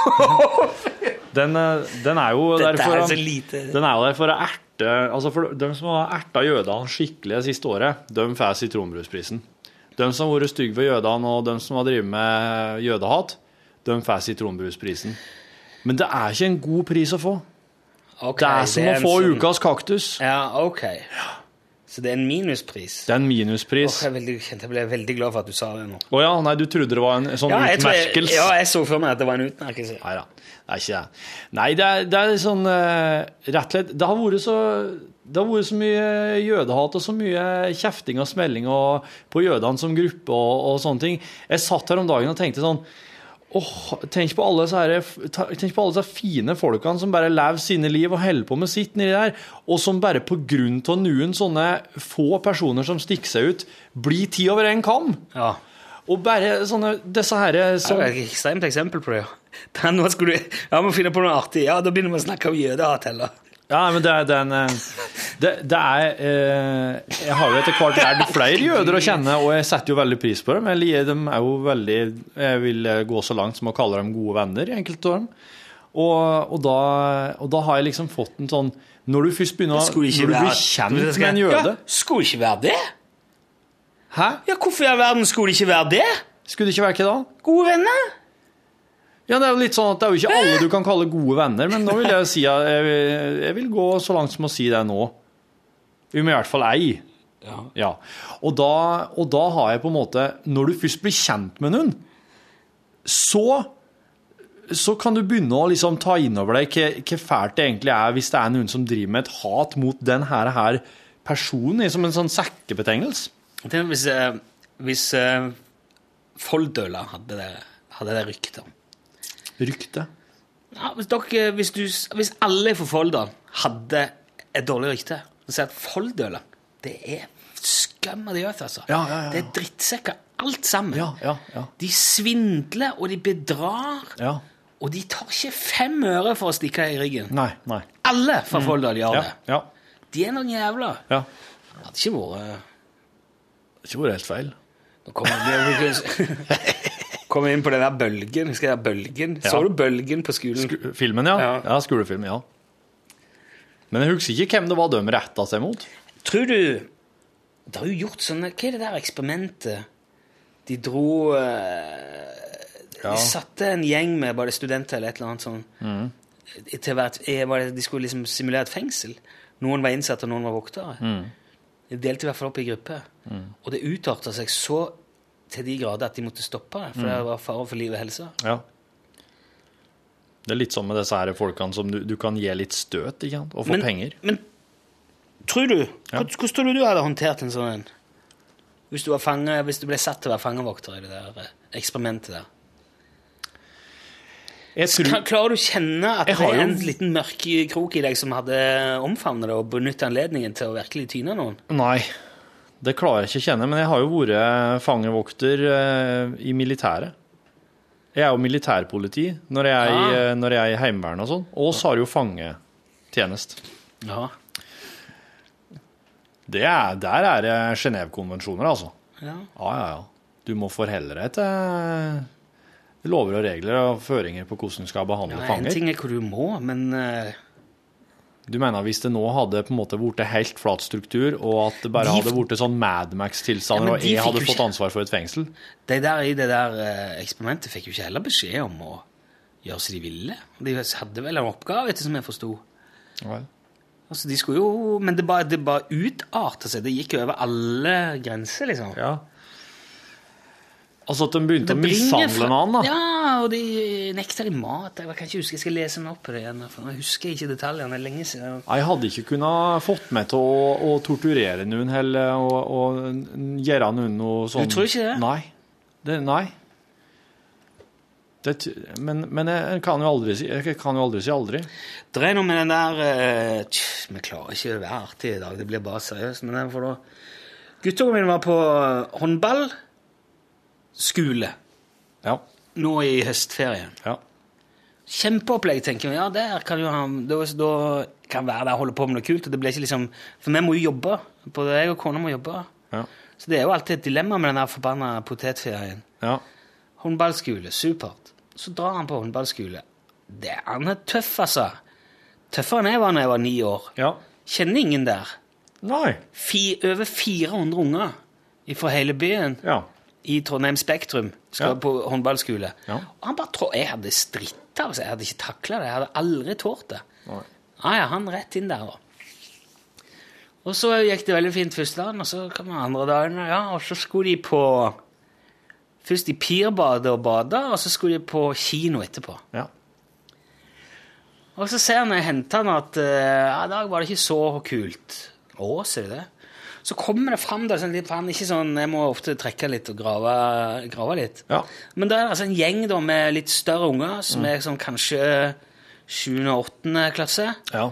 Speaker 2: Den, eh, den er jo
Speaker 1: Dette
Speaker 2: der
Speaker 1: er så lite.
Speaker 2: Den er jo der for å erte altså for De som har erta jødene skikkelig det siste året, de får sitronbrusprisen. De som har vært stygge ved jødene, og de som har drevet med jødehat, de får sitronbrusprisen. Men det er ikke en god pris å få.
Speaker 1: Ok,
Speaker 2: Det er som å få
Speaker 1: sånn-
Speaker 2: ukas kaktus.
Speaker 1: Ja, ok. Så det er en minuspris.
Speaker 2: Det er en
Speaker 1: minuspris.
Speaker 2: minuspris.
Speaker 1: jeg, er veldig, jeg ble veldig glad for at du sa det nå.
Speaker 2: Å ja, nei, du trodde det var en sånn
Speaker 1: Ja,
Speaker 2: utmerkelse?
Speaker 1: ja, jeg så for meg at det var en utmerkelse.
Speaker 2: Nei da, det er ikke det. Nei, det er, det er sånn uh, Rett og slett Det har vært så det har vært så mye jødehat og så mye kjefting og smelling og, på jødene som gruppe og, og sånne ting. Jeg satt her om dagen og tenkte sånn åh, tenk på alle så her, tenk på alle så fine folkene som bare lever sine liv og holder på med sitt nedi der, og som bare av noen sånne få personer som stikker seg ut, blir ti over en kam.
Speaker 1: Ja.
Speaker 2: Og bare sånne Disse herre som
Speaker 1: Det er et ekstremt eksempel på det. Da, nå skulle du, ja, må finne på noe artig. Ja, Da begynner vi å snakke om jødehat heller.
Speaker 2: Ja, men det er den eh, Det, det er eh, Jeg har jo etter hvert lært flere jøder å kjenne, og jeg setter jo veldig pris på dem. Jeg de er jo veldig Jeg vil eh, gå så langt som å kalle dem gode venner, enkelte av dem. Og, og, da, og da har jeg liksom fått en sånn Når du først begynner å blir kjent med en jøde
Speaker 1: Ja, skulle ikke være det?
Speaker 2: Hæ?
Speaker 1: Ja, Hvorfor i all verden skulle det ikke være det?
Speaker 2: Skulle det ikke være hva da?
Speaker 1: Gode venner?
Speaker 2: Ja, det er jo litt sånn at det er jo ikke alle du kan kalle gode venner, men nå vil jeg si at jeg, jeg vil gå så langt som å si det nå. Vi må i hvert fall ei.
Speaker 1: Ja.
Speaker 2: Ja. Og da, og da har jeg på en måte Når du først blir kjent med noen, så så kan du begynne å liksom ta inn over deg hva, fælt det egentlig er hvis det er noen som driver med et hat mot den her, her personen, som en sånn sekkebetegnelse.
Speaker 1: Hvis, eh, hvis uh, Folldøla hadde det, hadde det ryktet.
Speaker 2: Rykte.
Speaker 1: Ja, hvis, dere, hvis, du, hvis alle fra Folldal hadde et dårlig rykte og sier at Folldøla det er skum av de gjør, altså.
Speaker 2: Ja, ja, ja.
Speaker 1: Det er drittsekker alt sammen.
Speaker 2: Ja, ja, ja.
Speaker 1: De svindler, og de bedrar,
Speaker 2: Ja.
Speaker 1: og de tar ikke fem øre for å stikke deg i ryggen.
Speaker 2: Nei, nei.
Speaker 1: Alle fra Folldal gjør
Speaker 2: Ja,
Speaker 1: det.
Speaker 2: ja.
Speaker 1: De er noen jævler.
Speaker 2: ja.
Speaker 1: Det hadde ikke vært
Speaker 2: Ikke vært helt feil.
Speaker 1: Nå kommer vi kommer inn på den der bølgen. Husker jeg bølgen?
Speaker 2: Ja.
Speaker 1: Så du bølgen på skolen?
Speaker 2: Sk Filmen, ja.
Speaker 1: Ja.
Speaker 2: ja. skolefilm, ja. Men jeg husker ikke hvem det var de retta seg mot.
Speaker 1: Tror du Det har jo gjort sånne Hva er det der eksperimentet? De dro
Speaker 2: Ja.
Speaker 1: De satte en gjeng med bare studenter eller et eller annet sånn
Speaker 2: Mm.
Speaker 1: til hvert, eh, De skulle liksom simulere et fengsel. Noen var innsatt, og noen var voktere.
Speaker 2: Mm.
Speaker 1: De delte i hvert fall opp i grupper. Og det utarta seg så til de grader at de måtte stoppe det, for
Speaker 2: Mm.
Speaker 1: det var fare for liv og helse.
Speaker 2: Ja. Det er litt sånn med disse her folkene som du, du kan gi litt støt ikke sant? og få
Speaker 1: Men-
Speaker 2: penger.
Speaker 1: Men tror du
Speaker 2: Ja.
Speaker 1: Hvordan tror du du hadde håndtert en sånn en? Hvis du, var fange, hvis du ble satt til å være fangevokter i det der eh, eksperimentet der?
Speaker 2: Jeg tror,
Speaker 1: Kla- Klarer du å kjenne at det
Speaker 2: er
Speaker 1: er
Speaker 2: jo-
Speaker 1: en liten mørk krok i deg som hadde omfavnet det og benyttet anledningen til å virkelig tyne noen?
Speaker 2: nei, det klarer jeg ikke å kjenne, men jeg har jo vært fangevokter eh, i militæret. Jeg er jo militærpoliti når jeg i,
Speaker 1: Ah.
Speaker 2: eh, når jeg er i Heimevernet og sånn. Og så har jo fangetjenest.
Speaker 1: Ja.
Speaker 2: Det er, der er det Genévekonvensjoner, altså.
Speaker 1: ja.
Speaker 2: Ja, ja, ja. Du må forholde deg til lover og regler og føringer på hvordan du skal behandle
Speaker 1: ja en ting er hva du må, men eh,
Speaker 2: Du mener hvis det nå hadde på en måte blitt helt flat struktur, og at det bare
Speaker 1: De-
Speaker 2: hadde blitt sånn Mad
Speaker 1: Ja,
Speaker 2: Max-tilstander,
Speaker 1: ja,
Speaker 2: og jeg hadde fått
Speaker 1: ikke-
Speaker 2: ansvar for et fengsel
Speaker 1: De der i det der eh, eksperimentet fikk jo ikke heller beskjed om å gjøre som de ville. De hadde vel en oppgave, etter som jeg forsto.
Speaker 2: Ja.
Speaker 1: Altså, de skulle jo, men det bare, det bare utarta seg. Det gikk jo over alle grenser, liksom.
Speaker 2: Ja. Altså at de begynte å mishandle
Speaker 1: fra-
Speaker 2: en annen, da.
Speaker 1: Ja, og de nekta de mat. Jeg kan ikke huske, jeg skal lese den opp på det igjen. For nå husker jeg ikke detaljene. Det er lenge siden.
Speaker 2: Jeg hadde ikke kunnet fått meg til å, å torturere noen heller, og, og gjøre noen noe sånt.
Speaker 1: Du tror ikke det?
Speaker 2: Nei. Det, nei. Det, men men jeg kan aldri jeg kan jo aldri, si aldri.
Speaker 1: Det er noe med den der eh, tj, Vi klarer ikke å være artige i dag. Det blir bare seriøst. Men det er for da Guttungen min var på håndballskole
Speaker 2: Ja.
Speaker 1: nå i høstferien.
Speaker 2: ja.
Speaker 1: Kjempeopplegg, tenker vi. Ja, der kan jo han Da, da kan være der og holde på med noe kult. Og det blir ikke liksom For vi må jo jobbe. Både jeg og kona må jobbe.
Speaker 2: Ja.
Speaker 1: Så det er jo alltid et dilemma med den der forbanna potetferien.
Speaker 2: ja.
Speaker 1: Håndballskole, supert. Så drar han på håndballskole. Det, han er tøff, altså. Tøffere enn jeg var da jeg var ni år.
Speaker 2: ja.
Speaker 1: Kjenner ingen der.
Speaker 2: Nei.
Speaker 1: Fi, over 400 unger fra hele byen
Speaker 2: Ja.
Speaker 1: I Trondheim Spektrum skal
Speaker 2: Ja.
Speaker 1: på håndballskole.
Speaker 2: Ja.
Speaker 1: Og han bare tror Jeg hadde stritta altså. Jeg hadde ikke takla det. Jeg hadde aldri tålt det.
Speaker 2: Nei.
Speaker 1: Ja, ja, han rett inn der, da. Og så gikk det veldig fint første dagen, og så kom den andre dagen, ja, og så skulle de på Først i Pirbadet og bada, og så skulle de på kino etterpå.
Speaker 2: Ja.
Speaker 1: Og så ser han når jeg henter han at eh, ja, i dag var det ikke så kult. Å, ser du det? Så kommer det fram da, sånn, litt, er ikke sånn, jeg må ofte trekke litt og grave, grave litt.
Speaker 2: Ja.
Speaker 1: Men det er altså en gjeng da, med litt større unger, som er sånn kanskje 7. og 8. klasse,
Speaker 2: ja.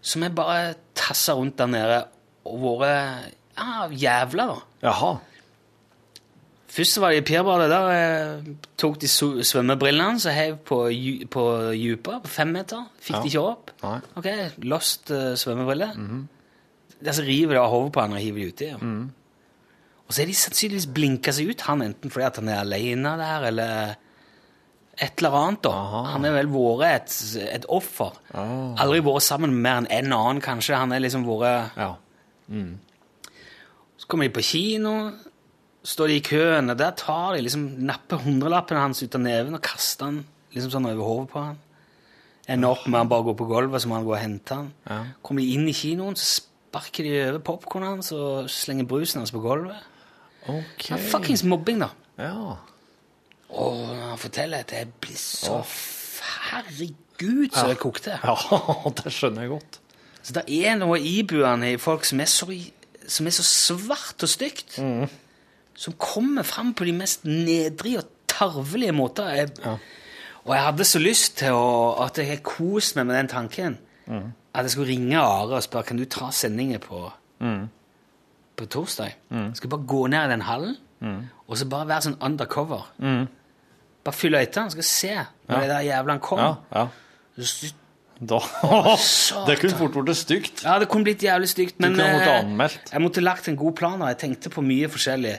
Speaker 1: som er bare tasset rundt der nede og vært ja, jævla da.
Speaker 2: Jaha.
Speaker 1: Først var det i Pirbadet, da eh, tok de svømmebrillene så heiv på, på på fem meter. Fikk
Speaker 2: Ja.
Speaker 1: de ikke opp.
Speaker 2: Nei.
Speaker 1: Ok, lost uh, svømmebriller. Der så river de av hodet på han og hiver de uti. Ja. Og så er de sannsynligvis blinka seg ut, han enten fordi at han er alene der, eller et eller annet. da.
Speaker 2: Aha.
Speaker 1: Han er vel vært et, et offer. Aldri vært sammen med mer enn en annen, kanskje. Han er liksom vært
Speaker 2: Ja.
Speaker 1: Så kommer de på kino, står de i køen, og der tar de liksom, napper hundrelappen hans ut av neven og kaster den liksom sånn over hodet på han. Ender opp med han bare går på gulvet, så må han gå og hente han.
Speaker 2: Ja.
Speaker 1: Kommer de inn i kinoen, så sparker de over popkornet hans og slenger brusen hans på gulvet.
Speaker 2: Ok.
Speaker 1: Det er fuckings mobbing, da.
Speaker 2: Ja.
Speaker 1: Og når han forteller at jeg blir så Herregud, så det kokte.
Speaker 2: ja, det skjønner jeg godt.
Speaker 1: Så det er noe ibuende i folk som er så, som er så svart og stygt, som kommer fram på de mest nedrige og tarvelige måter. Jeg, Og jeg hadde så lyst til å, at jeg har kost meg med den tanken. At jeg skulle ringe Are og spørre kan du ta sendinger på, på torsdag. Jeg skulle bare gå ned i den hallen og så bare være sånn undercover. Bare fylle han, skal se når det der jævla kom.
Speaker 2: Ja, ja.
Speaker 1: Så-
Speaker 2: Da. det kunne fort blitt stygt.
Speaker 1: Ja, det kunne blitt jævlig stygt, men eh, jeg måtte lagt en god plan, og jeg tenkte på mye forskjellig.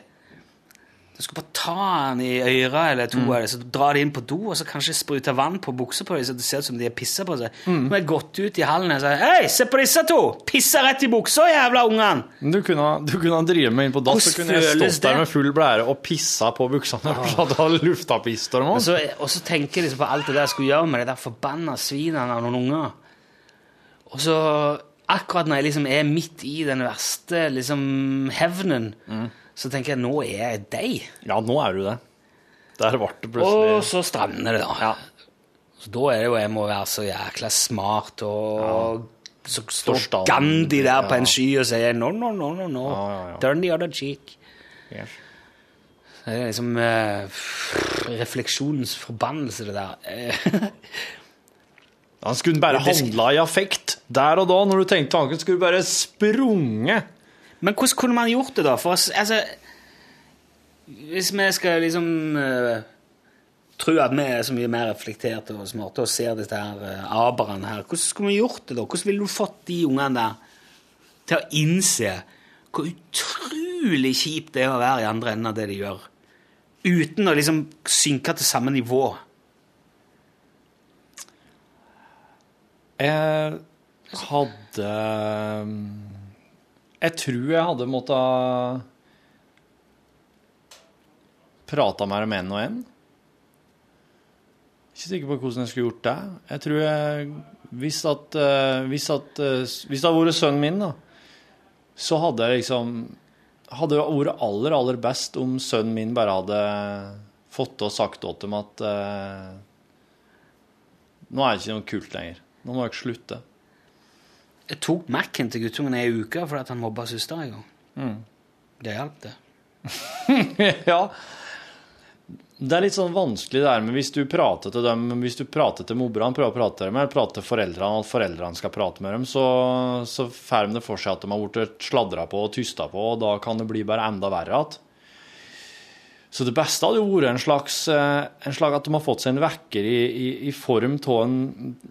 Speaker 1: Jeg skal bare ta den i øra eller to mm. det, så dra det inn på do, og så kanskje sprute vann på buksa på dem, så det ser ut som de har pissa på seg.
Speaker 2: Mm.
Speaker 1: Har jeg gått ut i hallen og sagt Hei, se på disse to! Pissa rett i buksa, jævla ungene!
Speaker 2: Du kunne, du kunne drive meg inn på dass, så kunne jeg stått der med full blære og pissa på buksene. At det hadde lufta
Speaker 1: Og så, og så tenker jeg liksom på alt det der jeg skulle gjøre med de der forbanna svinene av noen unger. Og så akkurat når jeg liksom er midt i den verste liksom hevnen,
Speaker 2: Mm.
Speaker 1: Så tenker jeg nå er jeg deg.
Speaker 2: Ja, nå er du det. Der ble det
Speaker 1: Og så strander det, da. Så da er det jo jeg må være så jækla smart og Så står
Speaker 2: Forstand.
Speaker 1: Gandhi der på en sky og sier no, no, no, no, no.
Speaker 2: Ja, ja, ja.
Speaker 1: Turn the other cheek.
Speaker 2: Yes.
Speaker 1: Det er liksom eh, refleksjonens forbannelse, det der.
Speaker 2: Han skulle bare handla i affekt. Der og da, når du tenkte tanken, skulle bare sprunget.
Speaker 1: Men hvordan kunne man gjort det, da? For altså Hvis vi skal liksom uh, tro at vi er så mye mer reflekterte og smarte og ser dette her uh, aberen her, hvordan skulle vi gjort det, da? Hvordan ville du fått de ungene der til å innse hvor utrolig kjipt det er å være i andre enden av det de gjør, uten å liksom synke til samme nivå?
Speaker 2: Jeg, hadde Jeg tror jeg hadde måttet prata mer om en og en. Ikke sikker på hvordan jeg skulle gjort det. Jeg tror jeg Hvis at, eh, hvis, at, eh, hvis det hadde vært sønnen min, da, så hadde jeg liksom Hadde det vært aller, aller best om sønnen min bare hadde fått og sagt til dem at eh, Nå er det ikke noe kult lenger. Nå må dere slutte.
Speaker 1: Jeg tok Mac-en til guttungen ei uke fordi han mobba søster en gang. Det hjalp, det.
Speaker 2: ja. Det er litt sånn vanskelig det her med hvis du prater til dem, hvis du prater til mobberne, prøver å prate til dem, eller prater til foreldrene, at foreldrene skal prate med dem, så, så får de det for seg at de har blitt sladra på og tysta på, og da kan det bli bare enda verre igjen. Så det beste hadde jo vært en slags, eh, en slags at de har fått seg en vekker i, i, i form av en,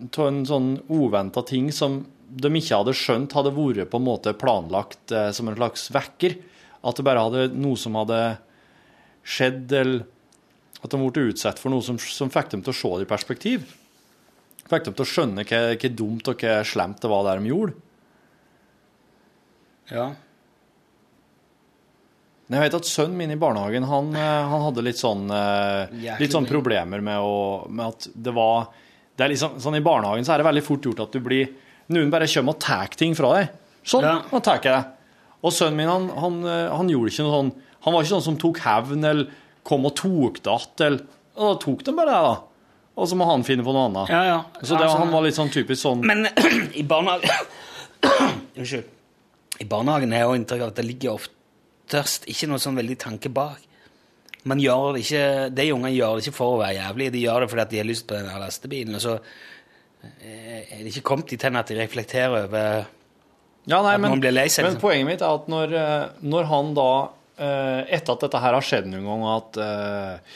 Speaker 2: en sånn uventa ting som de ikke hadde skjønt hadde vært på en måte planlagt eh, som en slags vekker. At det bare hadde noe som hadde skjedd, eller at de ble utsatt for noe som, som fikk dem til å se det i perspektiv. Fikk dem til å skjønne hva, hva dumt og hva slemt det var der de gjorde.
Speaker 1: Ja.
Speaker 2: Men jeg vet at sønnen min i barnehagen, han, eh, han hadde litt sånn, eh, litt sånn problemer med, å, med at det var det er liksom, sånn I barnehagen så er det veldig fort gjort at du blir Noen bare kommer og tar ting fra deg. Sånn,
Speaker 1: Ja.
Speaker 2: nå tar jeg det. Og sønnen min, han, han, eh, han gjorde ikke noe sånn Han var ikke sånn som tok hevn eller kom og tok det Og da tok de bare det, da. Og så må han finne på noe annet.
Speaker 1: Ja, ja.
Speaker 2: Så det, han var litt sånn typisk sånn
Speaker 1: Men i barnehagen Unnskyld. I barnehagen har jeg inntrykk av at det ligger oftest ikke noe sånn veldig tanke bak. Man gjør det ikke, De ungene gjør det ikke for å være jævlig, de gjør det fordi at de har lyst på den lastebilen. Og så er det ikke kommet dit hen at de reflekterer over
Speaker 2: Ja, nei,
Speaker 1: At
Speaker 2: men,
Speaker 1: blir lei seg,
Speaker 2: men
Speaker 1: liksom.
Speaker 2: poenget mitt er at når, eh, når han da, eh, etter at dette her har skjedd noen gang, at, eh,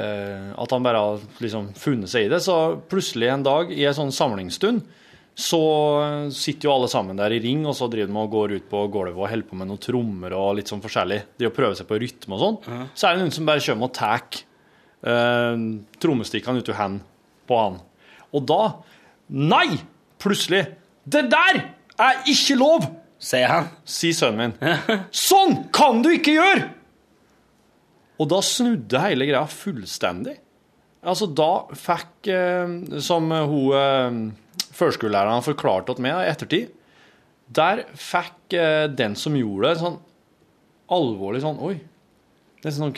Speaker 2: eh, at han bare har liksom funnet seg i det, så plutselig en dag i en sånn samlingsstund, så sitter jo alle sammen der i ring, og så driver de og går ut på gulvet og holder på med noen trommer og litt sånn forskjellig. De prøver seg på rytme og sånn. Så er det noen som bare kommer og tar eh, trommestikkene ut av hendene på han. Og da Nei! Plutselig. Det der er ikke lov!
Speaker 1: Sier han.
Speaker 2: sier sønnen min. Sånn kan du ikke gjøre! Og da snudde hele greia fullstendig. Altså, da fikk, eh, som hun eh, førskolelæreren forklarte til meg i ettertid, der fikk eh, den som gjorde det, sånn alvorlig sånn Oi. Det er sånn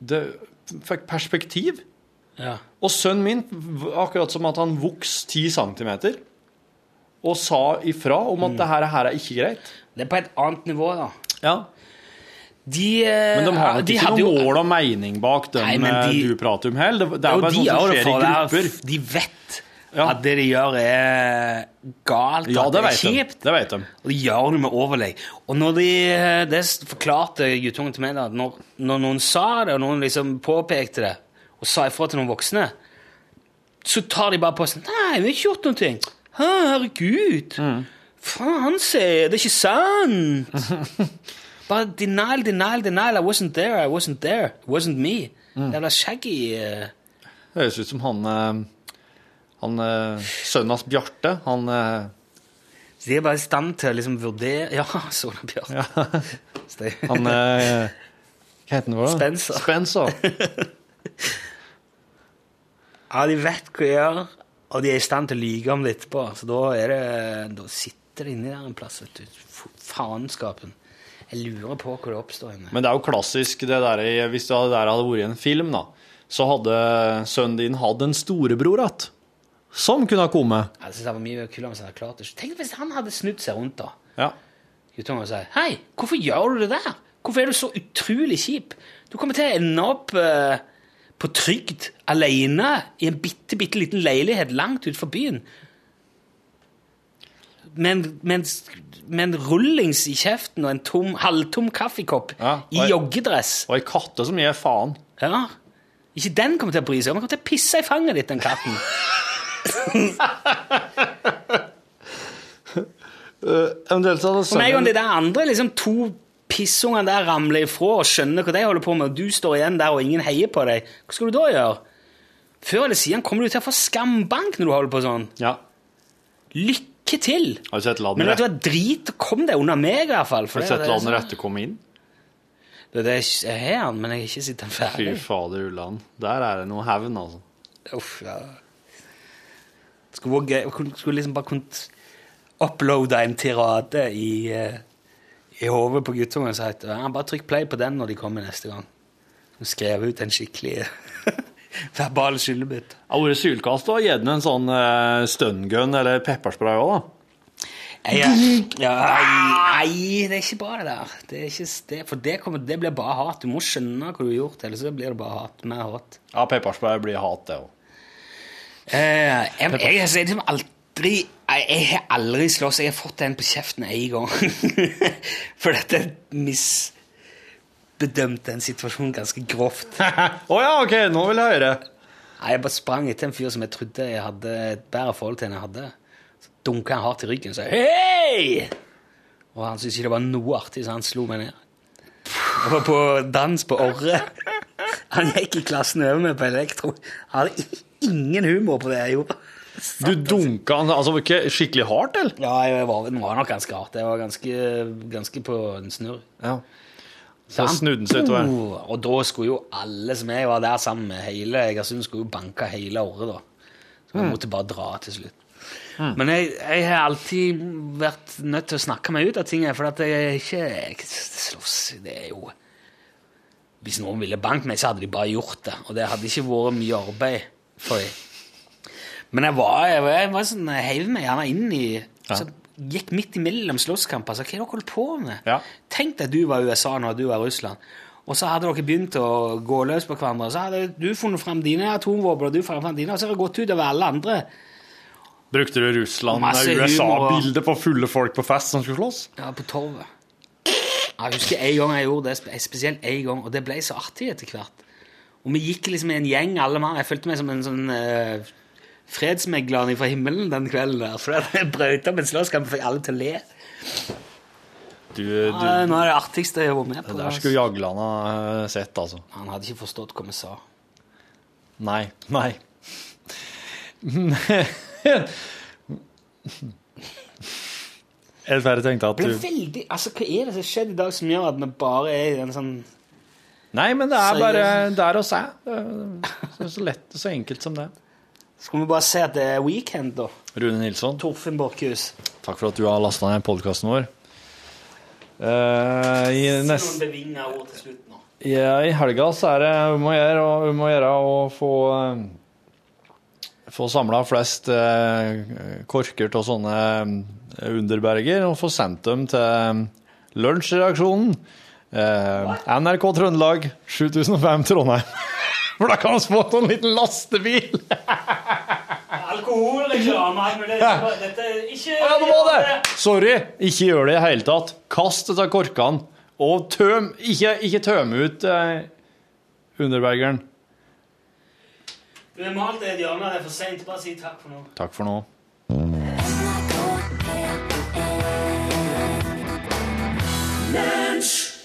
Speaker 2: Det fikk perspektiv.
Speaker 1: Ja.
Speaker 2: Og sønnen min, akkurat som at han vokste 10 cm, og sa ifra om at det her, her er ikke greit.
Speaker 1: Det er på et annet nivå, da.
Speaker 2: Ja.
Speaker 1: De, eh,
Speaker 2: Men de har
Speaker 1: ja,
Speaker 2: nok ikke noe
Speaker 1: jo-
Speaker 2: mål og mening bak dem
Speaker 1: Nei,
Speaker 2: eh,
Speaker 1: de-
Speaker 2: du prater om heller. Det, det er
Speaker 1: Jo,
Speaker 2: bare
Speaker 1: de
Speaker 2: sånt som skjer i
Speaker 1: det er-
Speaker 2: grupper.
Speaker 1: De vet
Speaker 2: Ja.
Speaker 1: at det de gjør, er galt.
Speaker 2: Ja,
Speaker 1: at
Speaker 2: det
Speaker 1: er
Speaker 2: vet de.
Speaker 1: kjipt.
Speaker 2: Det vet de.
Speaker 1: Og de gjør det med overlegg. Og når de, det forklarte guttungen til meg da, at når, når noen sa det, og noen liksom påpekte det, og sa ifra til noen voksne, så tar de bare på seg Nei, vi har ikke gjort noe. Herregud.
Speaker 2: Mm.
Speaker 1: Faen, sier det er ikke sant. bare denial, denial, denial. I wasn't there, I wasn't there. It wasn't me.
Speaker 2: Mm.
Speaker 1: Jævla shaggy. eh.
Speaker 2: Det høres ut som han, eh, han eh, sønnen hans Bjarte. Han
Speaker 1: Så de er bare i stand til å liksom vurdere Ja, Sola Bjørn. Ja.
Speaker 2: Han Hva heter han?
Speaker 1: Spencer.
Speaker 2: Spencer.
Speaker 1: Ja, de vet hva de gjør, og de er i stand til å lyge om det etterpå. Så da, det, da sitter det inni der en plass, vet du. Faenskapen. Jeg lurer på hvor det oppstår inne.
Speaker 2: Men det er jo klassisk det der Hvis det der hadde vært i en film, da, så hadde sønnen din hatt en storebror igjen. Som kunne ha kommet.
Speaker 1: Jeg synes det var mye kulere hvis han hadde klart det. Tenk hvis han hadde snudd seg rundt, da.
Speaker 2: Ja.
Speaker 1: Guttungen og sier Hei, hvorfor gjør du det der? Hvorfor er du så utrolig kjip? Du kommer til å ende opp eh, på trygd alene i en bitte, bitte liten leilighet langt utenfor byen. Med en, med, en, med en rullings i kjeften og en tom, halvtom kaffekopp
Speaker 2: Ja,
Speaker 1: i
Speaker 2: jeg-
Speaker 1: joggedress.
Speaker 2: Og ei katte som gir faen.
Speaker 1: Ja. Ikke den kommer til å bry seg om. Den kommer til å pisse i fanget ditt, den katten.
Speaker 2: Eventuelt så hadde
Speaker 1: For meg og de der andre liksom to pissungene der ramler ifra og skjønner hva de holder på med, og du står igjen der og ingen heier på deg, hva skal du da gjøre? Før eller siden kommer du til å få skambank når du holder på sånn.
Speaker 2: Ja.
Speaker 1: Lykke til.
Speaker 2: Har du sett landet
Speaker 1: Men vet du hva, drit kom deg under meg, i hvert fall.
Speaker 2: har du sett
Speaker 1: landet
Speaker 2: La
Speaker 1: sånn-
Speaker 2: rette komme inn?
Speaker 1: Det, det er, jeg har den, men jeg har ikke sett den
Speaker 2: Fy
Speaker 1: ferdig.
Speaker 2: fader ulland. Der er det noe hevn, altså.
Speaker 1: Uff, ja. Skulle, skulle liksom bare kunnet uploade en tirade i, eh, i hodet på guttungen og sagt ja, bare trykk play på den når de kommer neste gang. Og skrev ut en skikkelig verbal
Speaker 2: skyllebit. Har vært sylkast og gitt den en sånn uh, stungun eller pepperspray òg, da.
Speaker 1: Jeg, ja, nei, det er ikke bra, det der. Det er ikke, det, for det, kommer, det blir bare hat. Du må skjønne hva du har gjort, ellers så blir det bare hat. Mer hat.
Speaker 2: Ja, pepperspray blir hat, det òg.
Speaker 1: Eh, jeg, jeg, jeg, jeg, liksom aldri jeg, har aldri slåss. Jeg har fått en på kjeften én gang. For dette misbedømte en situasjon ganske grovt.
Speaker 2: Å ja, OK, nå vil jeg høre.
Speaker 1: Nei, Jeg bare sprang etter en fyr som jeg trodde jeg hadde et bedre forhold til enn jeg hadde. Så dunka han hardt i ryggen og sa hei! Og han syntes ikke det var noe artig, så han slo meg ned. Jeg var på dans på Orre. Han gikk i klassen over meg på elektro. Han hadde ingen humor på det jeg gjorde.
Speaker 2: Du dunka han altså ikke skikkelig hardt, eller?
Speaker 1: Ja, jeg var, den var nok ganske hardt. Jeg var ganske, ganske på en snurr.
Speaker 2: Ja. Så snudde han seg utover.
Speaker 1: Og da skulle jo alle som jeg var der sammen med hele Egersund, skulle jo banke hele året, da. Så jeg måtte bare dra til slutt. Men jeg, jeg har alltid vært nødt til å snakke meg ut av ting, for at jeg er ikke jeg, slåss. Det er jo Hvis noen ville banke meg, så hadde de bare gjort det. Og det hadde ikke vært mye arbeid for dem. Men jeg var, jeg var, jeg var sånn, jeg heiv meg gjerne inn i så Gikk midt imellom slåsskamper. Så hva er det dere holder på med?
Speaker 2: Ja.
Speaker 1: Tenk deg du var USA når du var Russland. Og så hadde dere begynt å gå løs på hverandre. Så hadde du funnet fram dine atomvåpen, og du funnet fram dine, og så har det gått utover alle andre.
Speaker 2: Brukte du Russland
Speaker 1: Masse humor og-
Speaker 2: USA-bilde på fulle folk på fest som skulle slåss?
Speaker 1: Ja, på torvet. Jeg husker en gang jeg gjorde det, spesielt en gang, og det ble så artig etter hvert. Og vi gikk liksom i en gjeng, alle mann. Jeg følte meg som en sånn uh, fredsmegler fra himmelen den kvelden der. For jeg brøt opp en slåsskamp og fikk alle til å le.
Speaker 2: Du,
Speaker 1: Ja,
Speaker 2: du,
Speaker 1: er det artigste jeg har vært med på.
Speaker 2: det der skulle Jagland ha eh, sett, altså.
Speaker 1: Han hadde ikke forstått hva vi sa.
Speaker 2: Nei. Nei. Jeg bare tenkte at du
Speaker 1: veldig, altså Hva er det som har skjedd i dag som gjør at vi bare er i en sånn
Speaker 2: Nei, men det er bare der. Det er så- så lett og så enkelt som det.
Speaker 1: Skal vi bare se at det er weekend, da?
Speaker 2: Rune Nilsson,
Speaker 1: Torfinn Borchhus.
Speaker 2: takk for at du har lasta ned podkasten vår. Uh, I
Speaker 1: nest... Ord til slutt nå.
Speaker 2: Ja, I helga så er det om å gjøre, og- om å gjøre å få eh, Få samla flest eh, korker av sånne eh, underberger og få sendt dem til lunsjreaksjonen. Eh, NRK Trøndelag 7005 Trondheim. For da kan vi få en liten lastebil.
Speaker 1: Alkoholreklame, alt mulig. Dette ikke
Speaker 2: ja. Sorry. Ikke gjør det i det hele tatt. Kast disse korkene. Og tøm Ikke, ikke tøm ut eh, underbergeren.
Speaker 1: Du har malt et hjørne. Det er for seint. Bare si takk for nå.
Speaker 2: Takk for nå.
Speaker 7: Lunch.